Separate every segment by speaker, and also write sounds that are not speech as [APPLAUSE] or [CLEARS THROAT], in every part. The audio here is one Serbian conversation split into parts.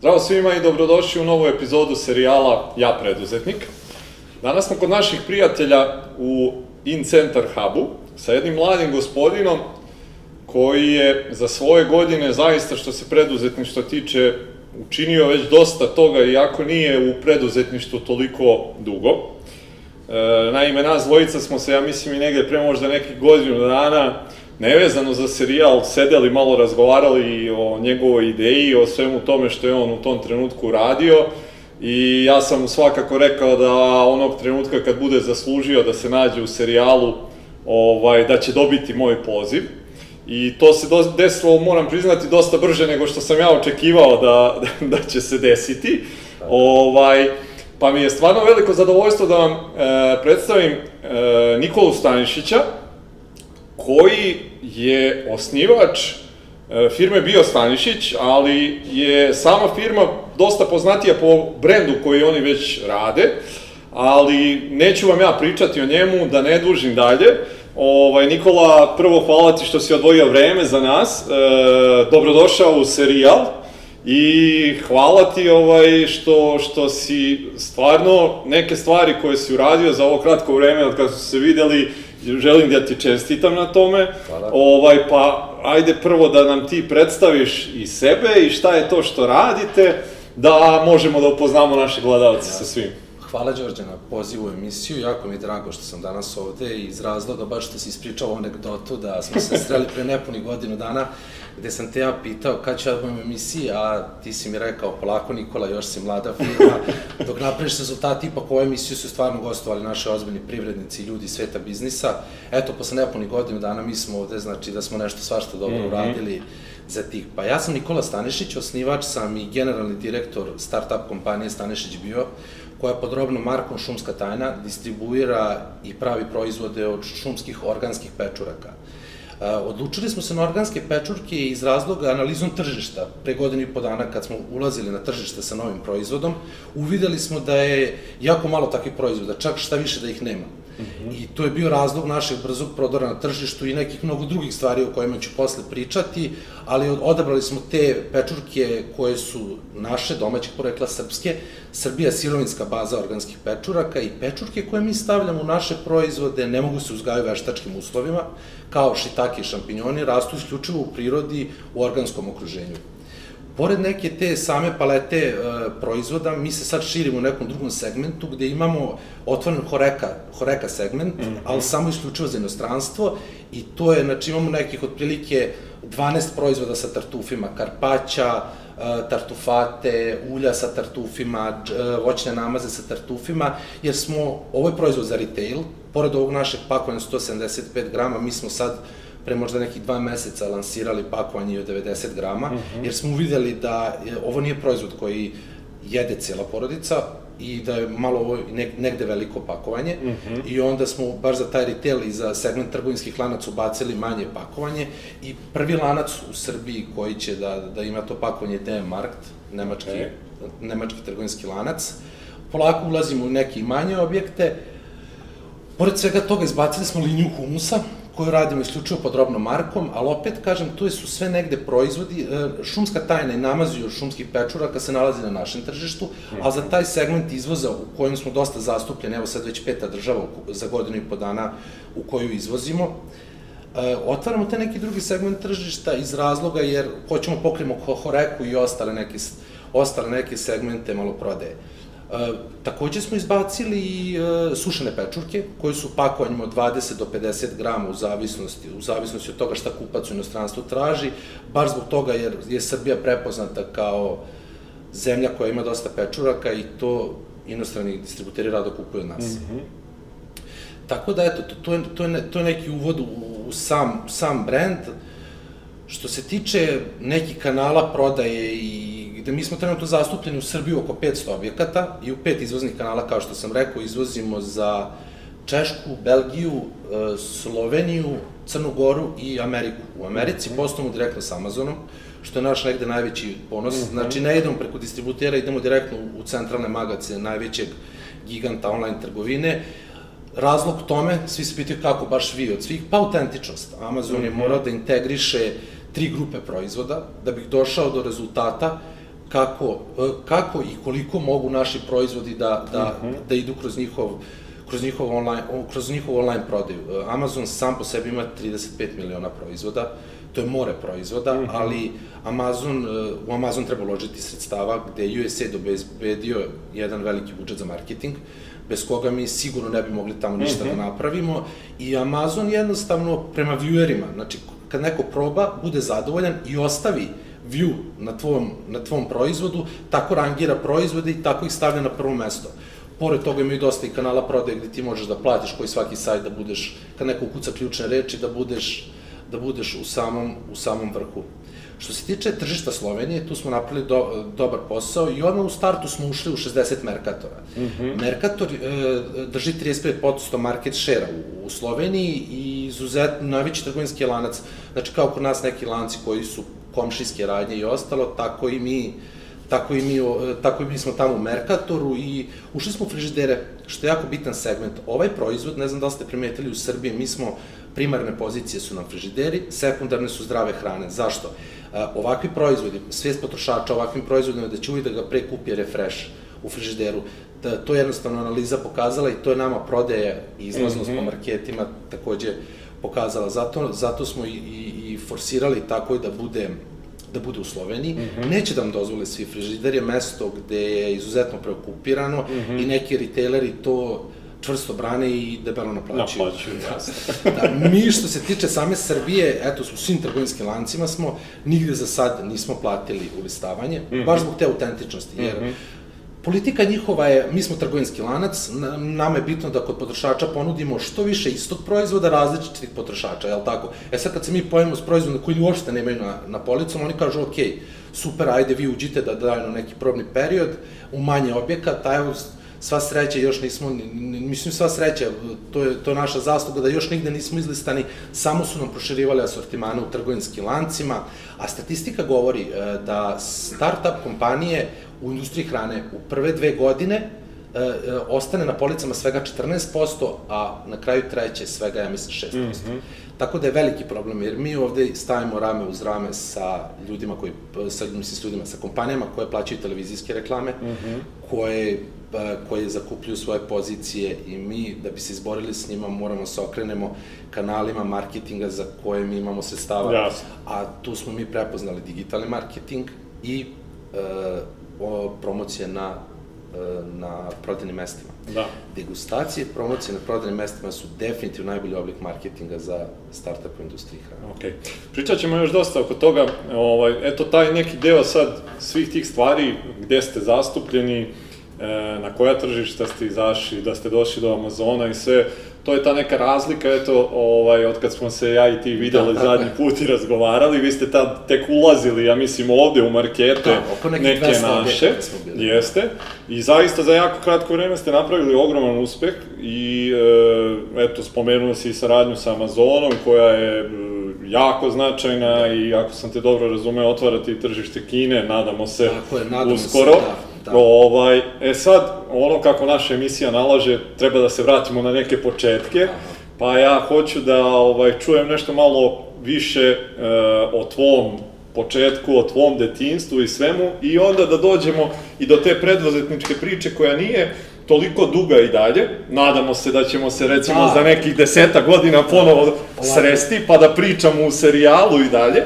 Speaker 1: Zdravo svima i dobrodošli u novu epizodu serijala Ja preduzetnik. Danas smo kod naših prijatelja u InCenter Hubu sa jednim mladim gospodinom koji je za svoje godine zaista što se preduzetništva tiče učinio već dosta toga iako nije u preduzetništvu toliko dugo. E, naime, nas dvojica smo se, ja mislim, i negde pre možda nekih godinu dana nevezano za serijal sedeli, malo razgovarali o njegovoj ideji, o svemu tome što je on u tom trenutku radio i ja sam svakako rekao da onog trenutka kad bude zaslužio da se nađe u serijalu, ovaj, da će dobiti moj poziv. I to se desilo, moram priznati, dosta brže nego što sam ja očekivao da, [LAUGHS] da će se desiti. Ovaj, pa mi je stvarno veliko zadovoljstvo da vam e, predstavim e, Nikolu Stanišića, koji je osnivač e, firme Bio Stanišić, ali je sama firma dosta poznatija po brendu koji oni već rade, ali neću vam ja pričati o njemu, da ne dužim dalje. Ovaj, Nikola, prvo hvala ti što si odvojio vreme za nas, e, dobrodošao u serijal i hvala ti ovaj, što, što si stvarno neke stvari koje si uradio za ovo kratko vreme od kada su se videli, želim da ti čestitam na tome.
Speaker 2: Hvala.
Speaker 1: Ovaj, pa ajde prvo da nam ti predstaviš i sebe i šta je to što radite, da možemo da upoznamo naše gledalce sa svim.
Speaker 2: Hvala Đorđe na pozivu u emisiju, jako mi je drago što sam danas ovde iz razloga baš što si ispričao anegdotu da smo se sreli pre nepuni godinu dana gde sam te ja pitao kad ću ja da budem u emisiji, a ti si mi rekao polako Nikola, još si mlada firma, dok napraviš rezultati, ipak ovu emisiju su stvarno gostovali naši ozbiljni privrednici i ljudi sveta biznisa. Eto, posle nepuni godinu dana mi smo ovde, znači da smo nešto svašta dobro mm -hmm. uradili za tih. Pa ja sam Nikola Stanišić, osnivač sam i generalni direktor startup kompanije Stanišić Bio, koja pod robnom markom Šumska tajna distribuira i pravi proizvode od šumskih organskih pečuraka. Odlučili smo se na organske pečurke iz razloga analizom tržišta. Pre godinu i po dana kad smo ulazili na tržište sa novim proizvodom, uvideli smo da je jako malo takvih proizvoda, čak šta više da ih nema. -hmm. I to je bio razlog našeg brzog prodora na tržištu i nekih mnogo drugih stvari o kojima ću posle pričati, ali odabrali smo te pečurke koje su naše, domaćeg porekla srpske, Srbija sirovinska baza organskih pečuraka i pečurke koje mi stavljamo u naše proizvode ne mogu se uzgajati veštačkim uslovima, kao šitake i šampinjoni, rastu isključivo u prirodi u organskom okruženju. Pored neke te same palete e, proizvoda, mi se sad širimo u nekom drugom segmentu gde imamo otvoren horeka, horeka segment, mm -hmm. ali samo isključivo za inostranstvo i to je, znači imamo nekih otprilike 12 proizvoda sa tartufima, karpaća, e, tartufate, ulja sa tartufima, e, voćne namaze sa tartufima, jer smo, ovo je proizvod za retail, pored ovog našeg pakovanja 175 grama, mi smo sad pre možda nekih dva meseca lansirali pakovanje od 90 grama, mhm. -huh. jer smo uvideli da je, ovo nije proizvod koji jede cijela porodica i da je malo ovo negde veliko pakovanje mhm. -huh. i onda smo baš za taj retail i za segment trgovinskih lanaca ubacili manje pakovanje i prvi lanac u Srbiji koji će da, da ima to pakovanje je DM Markt, nemački, okay. nemački trgovinski lanac. Polako ulazimo u neke manje objekte, Pored svega toga izbacili smo liniju humusa, koju radimo isključivo pod robnom markom, ali opet, kažem, tu su sve negde proizvodi, e, šumska tajna i namazio šumskih pečuraka se nalazi na našem tržištu, a za taj segment izvoza u kojem smo dosta zastupljeni, evo sad već peta država za godinu i po dana u koju izvozimo, e, otvaramo te neki drugi segment tržišta iz razloga jer hoćemo da pokrijemo horeku i ostale neke, ostale neke segmente malo prodaje. E, takođe smo izbacili i e, sušene pečurke, koje su pakovanjima od 20 do 50 grama u zavisnosti, u zavisnosti od toga šta kupac u inostranstvu traži, bar zbog toga jer je Srbija prepoznata kao zemlja koja ima dosta pečuraka i to inostrani distributeri rado kupuju od nas. Mm -hmm. Tako da, eto, to, to, je, to, je, to je neki uvod u, u sam, sam brand. Što se tiče nekih kanala prodaje i gde mi smo trenutno zastupljeni u Srbiji oko 500 objekata i u pet izvoznih kanala, kao što sam rekao, izvozimo za Češku, Belgiju, e, Sloveniju, Crnu Goru i Ameriku. U Americi mm -hmm. poslujemo direktno sa Amazonom, što je naš negde najveći ponos. Mm -hmm. Znači, ne idemo preko distributera, idemo direktno u centralne magace najvećeg giganta online trgovine. Razlog tome, svi se pitaju kako baš vi od svih, pa autentičnost. Amazon mm -hmm. je morao da integriše tri grupe proizvoda da bih došao do rezultata kako, e, kako i koliko mogu naši proizvodi da, da, uh -huh. da idu kroz njihov kroz njihov online, kroz njihov online prodaju. E, Amazon sam po sebi ima 35 miliona proizvoda, to je more proizvoda, uh -huh. ali Amazon, e, u Amazon treba uložiti sredstava gde je USAID obezbedio jedan veliki budžet za marketing, bez koga mi sigurno ne bi mogli tamo ništa uh -huh. da mhm. napravimo i Amazon jednostavno prema viewerima, znači kad neko proba, bude zadovoljan i ostavi view na tvom, na tvom proizvodu, tako rangira proizvode i tako ih stavlja na prvo mesto. Pored toga imaju dosta i kanala prodaje gde ti možeš da platiš koji svaki sajt da budeš, kad neko ukuca ključne reči, da budeš, da budeš u samom, u samom vrhu. Što se tiče tržišta Slovenije, tu smo napravili do, dobar posao i odmah u startu smo ušli u 60 Merkatora. Mm -hmm. Merkator e, drži 35% market share u, u Sloveniji i izuzetno najveći trgovinski lanac, znači kao kod nas neki lanci koji su komšijske radnje i ostalo, tako i mi tako i mi, tako i mi smo tamo u Merkatoru i ušli smo u frižidere, što je jako bitan segment. Ovaj proizvod, ne znam da li ste primetili u Srbiji, mi smo, primarne pozicije su nam frižideri, sekundarne su zdrave hrane. Zašto? ovakvi proizvodi, svijest potrošača ovakvim proizvodima da će uvijek da ga prekupi refresh u frižideru, da, to je jednostavno analiza pokazala i to je nama prodaje i izlaznost mm -hmm. po marketima takođe pokazala. Zato, zato smo i, i, i forsirali tako da bude da bude u Sloveniji. Mm -hmm. Neće da vam dozvole svi frižider je mesto gde je izuzetno preokupirano mm -hmm. i neki retaileri to čvrsto brane i debelo naplaćuju.
Speaker 1: Naplaćuju, jasno. [LAUGHS]
Speaker 2: da, mi što se tiče same Srbije, eto, u svim trgovinskim lancima smo, nigde za sad nismo platili ulistavanje, mm -hmm. baš zbog te autentičnosti, jer mm -hmm. Politika njihova je, mi smo trgovinski lanac, nama je bitno da kod potrošača ponudimo što više istog proizvoda različitih potrošača, je li tako? E sad kad se mi pojemo s proizvodom koji uopšte nemaju na, na policom, oni kažu, ok, super, ajde vi uđite da daju na neki probni period, u manje objekata, evo, sva sreća, još nismo, mislim sva sreća, to je, to je naša zasluga da još nigde nismo izlistani, samo su nam proširivali asortimane u trgovinskim lancima, a statistika govori e, da start-up kompanije u industriji hrane u prve dve godine e, e, ostane na policama svega 14%, a na kraju treće svega, ja mislim, 6%. Mm -hmm. Tako da je veliki problem, jer mi ovde stavimo rame uz rame sa ljudima koji, sa, mislim, s ljudima, sa kompanijama koje plaćaju televizijske reklame, mm -hmm. koje Pa, koje zakupljuju svoje pozicije i mi, da bi se izborili s njima, moramo se okrenemo kanalima marketinga za koje mi imamo sredstava.
Speaker 1: Jasno.
Speaker 2: A tu smo mi prepoznali digitalni marketing i e, promocije na na prodajnim mestima.
Speaker 1: Da.
Speaker 2: Degustacije, promocije na prodajnim mestima su definitivno najbolji oblik marketinga za startup u industriji hrane.
Speaker 1: Ok. Pričat ćemo još dosta oko toga. Ovaj, eto, taj neki deo sad svih tih stvari gde ste zastupljeni, E, na koja tržišta ste izašli, da ste došli do Amazona i sve, to je ta neka razlika, eto, ovaj, od kad smo se ja i ti videli da, zadnji put i razgovarali, vi ste tad tek ulazili, ja mislim, ovde u markete, da, neke naše, jeste, i zaista za jako kratko vreme ste napravili ogroman uspeh i, e, eto, spomenuo si i saradnju sa Amazonom, koja je jako značajna da. i ako sam te dobro razumeo, otvarati tržište Kine, nadamo se, Tako je, nadamo uskoro. Se, da Da. Ovaj, e sad, ono kako naša emisija nalaže, treba da se vratimo na neke početke, Aha. pa ja hoću da ovaj, čujem nešto malo više e, o tvom početku, o tvom detinstvu i svemu, i onda da dođemo i do te predvozetničke priče koja nije toliko duga i dalje. Nadamo se da ćemo se recimo da. za nekih deseta godina ponovo da. sresti, pa da pričamo u serijalu i dalje.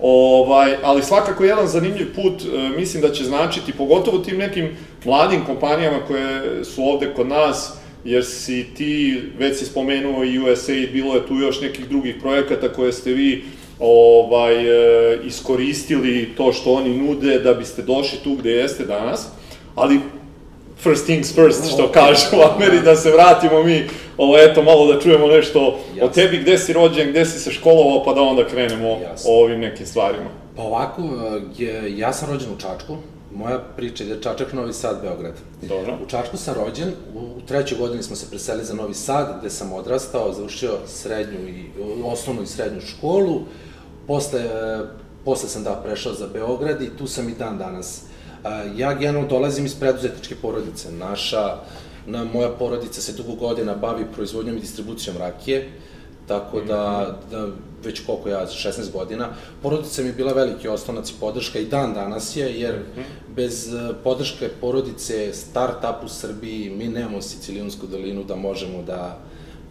Speaker 1: Ovaj, ali svakako jedan zanimljiv put e, mislim da će značiti, pogotovo tim nekim mladim kompanijama koje su ovde kod nas, jer si ti, već si spomenuo i USAID, bilo je tu još nekih drugih projekata koje ste vi ovaj, e, iskoristili to što oni nude da biste došli tu gde jeste danas, ali first things first, što kažu u Ameri, da se vratimo mi, ovo, eto, malo da čujemo nešto Jasne. o tebi, gde si rođen, gde si se školovao, pa da onda krenemo Jasne. o ovim nekim stvarima.
Speaker 2: Pa ovako, je, ja sam rođen u Čačku, moja priča je Čačak, Novi Sad, Beograd.
Speaker 1: Dobro.
Speaker 2: U Čačku sam rođen, u trećoj godini smo se preselili za Novi Sad, gde sam odrastao, završio srednju i, osnovnu i srednju školu, posle, posle sam da prešao za Beograd i tu sam i dan danas. Ja generalno dolazim iz preduzetničke porodice. Naša, na, moja porodica se dugo godina bavi proizvodnjom i distribucijom rakije. Tako da, da već koliko ja, 16 godina, porodica mi je bila veliki oslonac i podrška i dan danas je, jer bez e, podrške porodice, start-up u Srbiji, mi nemamo Sicilijansku dolinu da možemo da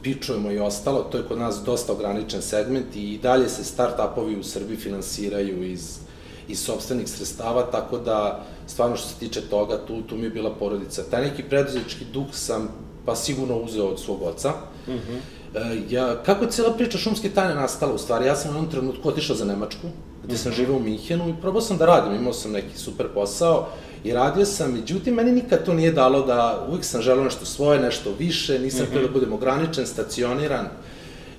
Speaker 2: pičujemo i ostalo, to je kod nas dosta ograničen segment i dalje se start-upovi u Srbiji finansiraju iz, iz sobstvenih sredstava, tako da stvarno što se tiče toga, tu, tu mi je bila porodica. Taj neki preduzetnički duh sam pa sigurno uzeo od svog oca. Mm -hmm. e, ja, kako je cijela priča šumske tajne nastala u stvari? Ja sam u jednom trenutku otišao za Nemačku, gde mm -hmm. sam mhm. živeo u Minhenu i probao sam da radim, imao sam neki super posao i radio sam, međutim, meni nikad to nije dalo da, uvijek sam želeo nešto svoje, nešto više, nisam mm -hmm. da budem ograničen, stacioniran.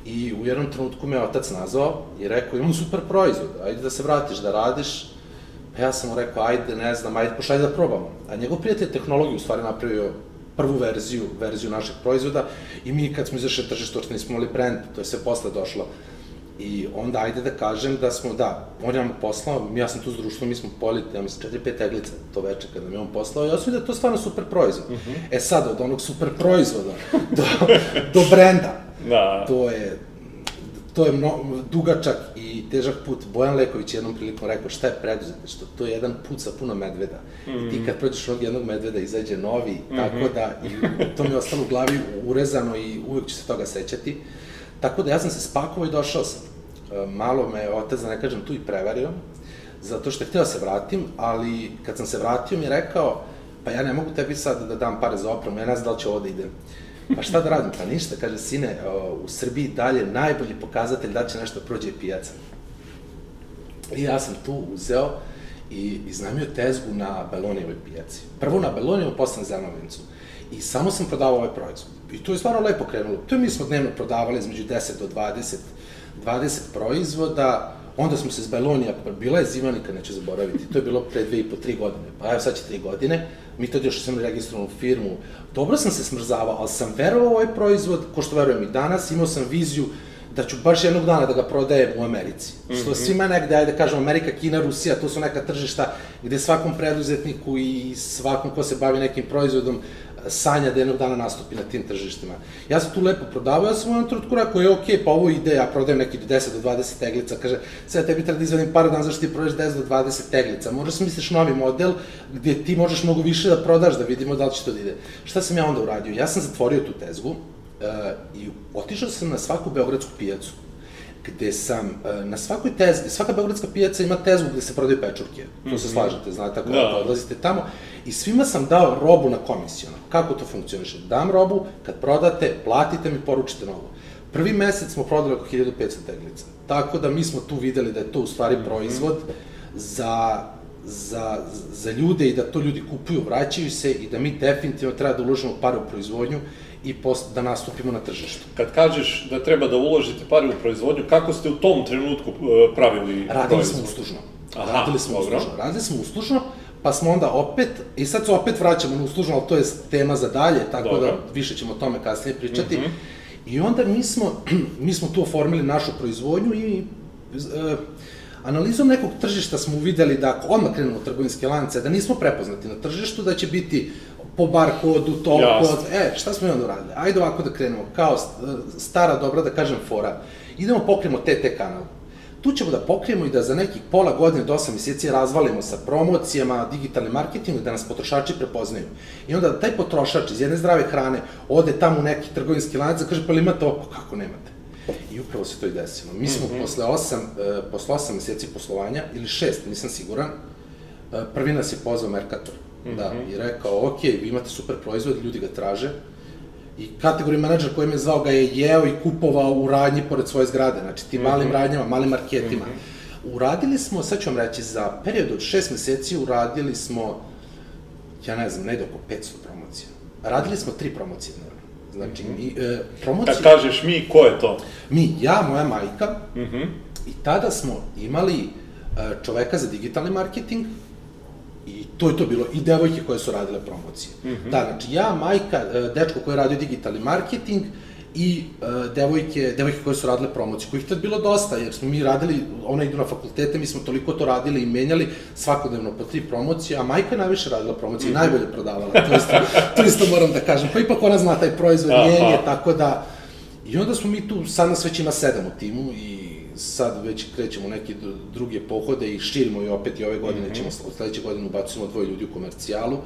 Speaker 2: I u jednom trenutku me otac nazvao i rekao, imam super proizvod, ajde da se vratiš da radiš. Pa ja sam mu rekao, ajde, ne znam, ajde, pošalj da probamo. A njegov prijatelj tehnologiju u stvari napravio prvu verziju, verziju našeg proizvoda i mi kad smo izašli tržište, uopšte nismo imali brand, to je sve posle došlo. I onda ajde da kažem da smo, da, on je nam poslao, ja sam tu s društvom, mi smo poli, ja mislim, 4-5 teglica to veče kada mi on poslao i osvijem da je to stvarno super proizvod. Mm -hmm. E sad, od onog super proizvoda do, do brenda, da. to je, to je mno, dugačak i težak put. Bojan Leković jednom prilikom rekao šta je preduzetništvo, to je jedan put sa puno medveda. Mm -hmm. I ti kad prođeš od jednog medveda izađe novi, mm -hmm. tako da i to mi je ostalo u glavi urezano i uvek ću se toga sećati. Tako da ja sam se spakovao i došao sam. E, malo me otac, da ne kažem, tu i prevario, zato što je htio da se vratim, ali kad sam se vratio mi je rekao, pa ja ne mogu tebi sad da dam pare za opremu, ja ne znam da li će ovo da ide. Pa šta da radim? Pa ništa, kaže, sine, u Srbiji dalje najbolji pokazatelj da će nešto prođe pijaca. I ja sam tu uzeo i iznajmio tezgu na Belonijevoj pijaci. Prvo na Belonijevu, posle na Zenovincu. I samo sam prodavao ovaj proizvod. I to je stvarno lepo krenulo. To mi smo dnevno prodavali između 10 do 20, 20 proizvoda, onda smo se s Belonija, bila je zima, nikad neće zaboraviti, to je bilo pre dve i po, tri godine, pa evo sad će tri godine, mi tad još sam registrovanu firmu, dobro sam se smrzavao, ali sam verovao ovaj proizvod, ko što verujem i danas, imao sam viziju da ću baš jednog dana da ga prodajem u Americi. Mm -hmm. Što mhm. svima negde, ajde da kažem, Amerika, Kina, Rusija, to su neka tržišta gde svakom preduzetniku i svakom ko se bavi nekim proizvodom sanja da jednog dana nastupi na tim tržištima. Ja sam tu lepo prodavao, ja sam u jednom trenutku rekao, je okej, okay, pa ovo ide, ja prodajem neki do 10 do 20 teglica, kaže, sad tebi treba da izvadim par dana zašto ti prodaješ 10 do 20 teglica, možeš smisliš novi model gde ti možeš mnogo više da prodaš, da vidimo da li će to da ide. Šta sam ja onda uradio? Ja sam zatvorio tu tezgu uh, i otišao sam na svaku beogradsku pijacu gde sam uh, na svakoj tezgi, svaka beogradska pijaca ima tezgu gde se prodaju pečurke, to mm -hmm. se mhm. slažete, znate, ako da. odlazite tamo, i svima sam dao robu na komisionu. Kako to funkcioniše? Dam robu, kad prodate, platite mi, poručite novu. Prvi mesec smo prodali oko 1500 teglica. Tako da mi smo tu videli da je to u stvari mhm. proizvod za, za, za ljude i da to ljudi kupuju, vraćaju se i da mi definitivno treba da uložimo pare u proizvodnju i post, da nastupimo na tržištu.
Speaker 1: Kad kažeš da treba da uložite pare u proizvodnju, kako ste u tom trenutku uh, pravili
Speaker 2: Radili proizvod? smo uslužno. Aha, radili smo dobro. uslužno. Radili smo uslužno, pa smo onda opet, i sad se opet vraćamo na uslužno, ali to je tema za dalje, tako Dobro. da više ćemo o tome kasnije pričati. Mm -hmm. I onda mi smo, [CLEARS THROAT] mi smo tu oformili našu proizvodnju i e, analizom nekog tržišta smo uvideli da ako odmah krenemo u trgovinske lance, da nismo prepoznati na tržištu, da će biti po bar kodu, to kod, e, šta smo i onda uradili? Ajde ovako da krenemo, kao stara dobra, da kažem, fora. Idemo pokrijemo TT kanal Tu ćemo da pokrijemo i da za nekih pola godine do 8 meseci razvalimo sa promocijama, digitalnim marketingom, da nas potrošači prepoznaju. I onda da taj potrošač iz jedne zdrave hrane ode tamo u neki trgovinski lanac, kaže pa li imate ovo? Kako nemate? I upravo se to i desilo. Mi smo mm -hmm. posle 8, uh, posle 8 meseci poslovanja, ili 6, nisam siguran, uh, prvi nas je pozvao Mercator. Mm -hmm. Da, i rekao, ok, vi imate super proizvod, ljudi ga traže, I kategoriji menadžer koji me zvao ga je jeo i kupovao u radnji pored svoje zgrade, znači tim mm -hmm. malim radnjama, malim marketima. Mm -hmm. Uradili smo, sad ću vam reći, za period od šest meseci uradili smo, ja ne znam, negde oko 500 promocija. Radili smo tri promocije dnevno. Znači, mm -hmm. mi, e, promocije...
Speaker 1: Kad kažeš mi, ko je to?
Speaker 2: Mi, ja, moja majka, mm -hmm. i tada smo imali e, čoveka za digitalni marketing, I to je to bilo, i devojke koje su radile promocije. Mm -hmm. Da, znači ja, majka, e, dečko koji je radio digitalni marketing, i uh, devojke, devojke koje su radile promocije, kojih tad bilo dosta, jer smo mi radili, ona idu na fakultete, mi smo toliko to radili i menjali svakodnevno po tri promocije, a majka je najviše radila promocije, mm -hmm. najbolje prodavala, to isto, to isto moram da kažem, pa ipak ona zna taj proizvod, njen je, tako da, I onda smo mi tu, sad nas već ima sedam u timu i sad već krećemo neke druge pohode i širimo i opet i ove godine mm -hmm. ćemo, od sledeće godine ubacujemo dvoje ljudi u komercijalu.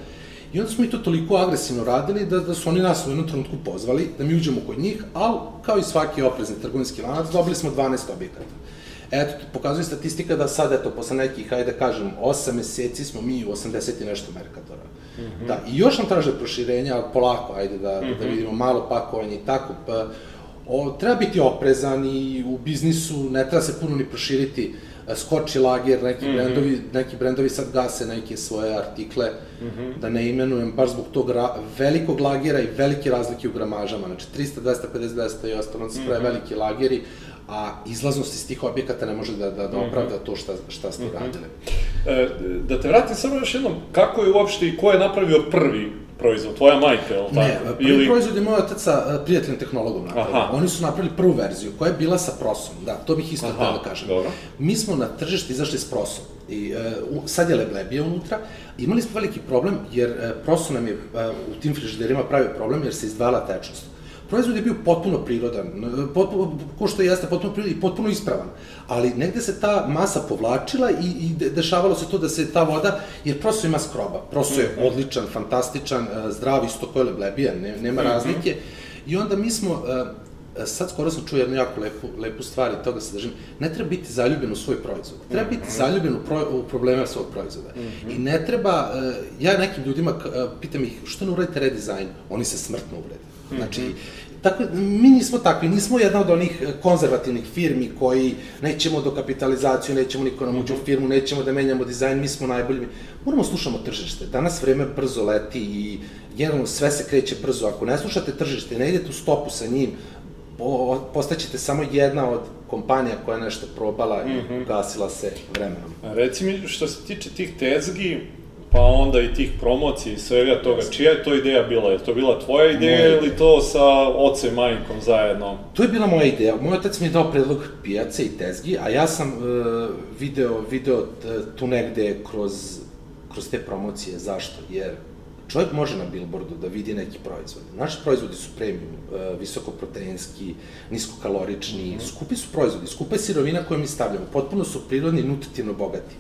Speaker 2: I onda smo i to toliko agresivno radili da, da su oni nas u jednom trenutku pozvali da mi uđemo kod njih, ali kao i svaki oprezni trgovinski lanac, dobili smo 12 objekata. Eto, pokazuje statistika da sad, eto, posle nekih, hajde da kažem, 8 meseci smo mi u 80 i nešto Merkatora. Mm -hmm. Da, i još nam traže proširenja, ali polako, ajde da, mm -hmm. da vidimo malo pakovanje i tako, pa, o, treba biti oprezan i u biznisu ne treba se puno ni proširiti, e, skoči lager, neki, mm -hmm. brendovi, neki brendovi sad gase neke svoje artikle, mm -hmm. da ne imenujem, baš zbog tog velikog lagera i velike razlike u gramažama, znači 300, 250, 200 i ostalo, se prave mm -hmm. veliki lageri, a izlaznost iz tih objekata ne može da, da, da mhm. opravda to šta, šta ste mm -hmm. radili.
Speaker 1: E, da te vratim samo još jednom, kako je uopšte i ko je napravio prvi proizvod, tvoja majka, je li tako?
Speaker 2: Ne, prvi Ili... proizvod je moj otac sa e, prijateljem tehnologom napravio. Aha. Oni su napravili prvu verziju, koja je bila sa prosom, da, to bih isto htio da kažem. Dobro. Mi smo na tržište izašli s prosom. I, uh, sad je leblebija unutra. Imali smo veliki problem, jer uh, proso nam je uh, u tim frižiderima pravio problem, jer se izdvala tečnost proizvod je bio potpuno prirodan, potpuno, ko što jeste, potpuno prirodan i potpuno ispravan. Ali negde se ta masa povlačila i, i dešavalo se to da se ta voda, jer prosto ima skroba. Prosto je mhm. odličan, fantastičan, e, zdrav, isto koje leblebija, ne, nema mhm. razlike. I onda mi smo, e, sad skoro sam čuo jednu jako lepu, lepu stvar i toga se držim, ne treba biti zaljubljen u svoj proizvod. Treba biti mhm. zaljubljen u, pro, u probleme svog proizvoda. Mm -hmm. I ne treba, e, ja nekim ljudima pitam ih, što ne uradite redizajn? Oni se smrtno uvrede. Znači, Tako, mi nismo takvi, nismo jedna od onih e, konzervativnih firmi koji nećemo do kapitalizaciju, nećemo niko nam uđe u firmu, nećemo da menjamo dizajn, mi smo najbolji. Moramo slušamo tržište. Danas vreme brzo leti i jedno sve se kreće brzo. Ako ne slušate tržište, ne idete u stopu sa njim, postaćete samo jedna od kompanija koja je nešto probala i mm -hmm. gasila se vremenom.
Speaker 1: A reci mi, što se tiče tih tezgi, pa onda i tih promocija i svega toga. Čija je to ideja bila? Je to bila tvoja ideja moja ili to sa ocem i majkom zajedno?
Speaker 2: To je bila moja ideja. Moj otac mi je dao predlog pijace i tezgi, a ja sam uh, video, video tu negde kroz, kroz te promocije. Zašto? Jer čovjek može na billboardu da vidi neki proizvod. Naši proizvodi su premium, uh, visokoproteinski, niskokalorični, mm -hmm. skupi su proizvodi, skupa je sirovina koju mi stavljamo, potpuno su prirodni i nutritivno bogati.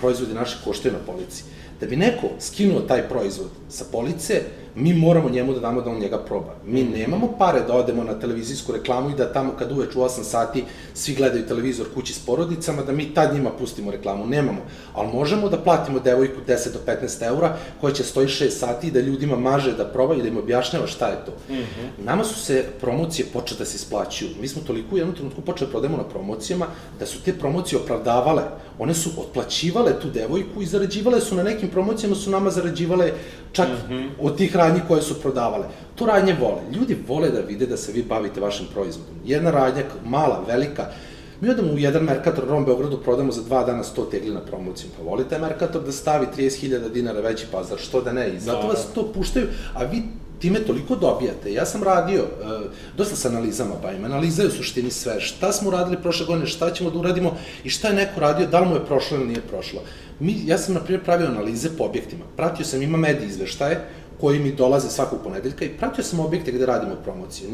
Speaker 2: Proizvodi naše koštaju na polici. Da bi neko skinuo taj proizvod sa police, mi moramo njemu da damo da on njega proba. Mi nemamo pare da odemo na televizijsku reklamu i da tamo kad uveč u 8 sati svi gledaju televizor kući s porodicama, da mi tad njima pustimo reklamu. Nemamo. Ali možemo da platimo devojku 10 do 15 eura koja će stoji 6 sati i da ljudima maže da proba i da im objašnjava šta je to. Mm -hmm. Nama su se promocije počele da se isplaćuju. Mi smo toliko u jednom trenutku počeli da prodajemo na promocijama da su te promocije opravdavale. One su otplaćivale tu devojku i zarađivale su na nekim promocijama su nama zarađivale čak mm -hmm. od tih radnji koje su prodavale. To radnje vole. Ljudi vole da vide da se vi bavite vašim proizvodom. Jedna radnja, mala, velika, Mi odemo u jedan Merkator Rom Beogradu, prodamo za dva dana 100 tegli na promociju. Pa volite Merkator da stavi 30.000 dinara veći pazar, što da ne? I zato da. vas to puštaju, a vi time toliko dobijate. Ja sam radio, uh, dosta sa analizama bavim, analiza je u suštini sve. Šta smo radili prošle godine, šta ćemo da uradimo i šta je neko radio, da li mu je prošlo ili nije prošlo. Mi, ja sam, na primjer, pravio analize po objektima. Pratio sam, ima mediji izveštaje, koji mi dolaze svakog ponedeljka i pratio sam objekte gde radimo promocije.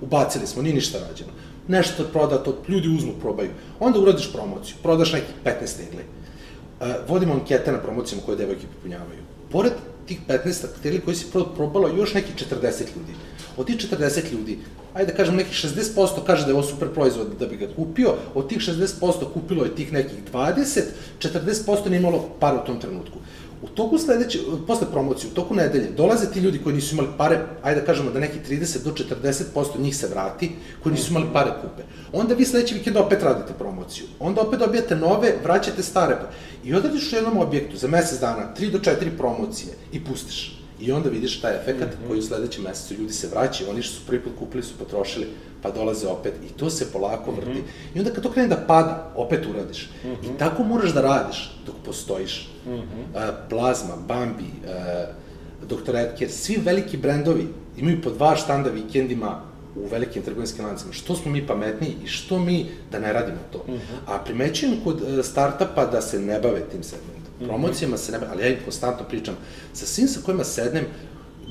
Speaker 2: Ubacili smo, nije ništa rađeno. Nešto prodato, ljudi uzmu, probaju. Onda uradiš promociju, prodaš nekih 15 tegli. Uh, vodimo ankete na promocijama koje devojke popunjavaju. Pored tih 15 tegli koji si probalo još neki 40 ljudi. Od tih 40 ljudi, ajde da kažem nekih 60% kaže da je ovo super proizvod da bi ga kupio, od tih 60% kupilo je tih nekih 20, 40% nije imalo par u tom trenutku. U toku sledeće, posle promocije, u toku nedelje, dolaze ti ljudi koji nisu imali pare, ajde da kažemo da neki 30 do 40% njih se vrati, koji nisu imali pare kupe. Onda vi sledeći vikend opet radite promociju. Onda opet dobijate nove, vraćate stare. I odradiš u jednom objektu za mesec dana 3 do 4 promocije i pustiš. I onda vidiš taj efekat mm -hmm. koji u sledećem mesecu ljudi se vraćaju, oni što su prvi put kupili su potrošili, pa dolaze opet i to se polako vrti. Mm -hmm. I onda kad to krene da pada, opet uradiš. Mm -hmm. I mhm. tako moraš da radiš dok postojiš. Mm -hmm. uh, Plazma, Bambi, uh, Dr. Edker, svi veliki brendovi imaju po dva štanda vikendima u velikim trgovinskim lancima. Što smo mi pametniji i što mi da ne radimo to. Mm -hmm. A primećujem kod uh, startapa da se ne bave tim segmentom. Mhm. Promocijama se ne ali ja im konstantno pričam. Sa svim sa kojima sednem,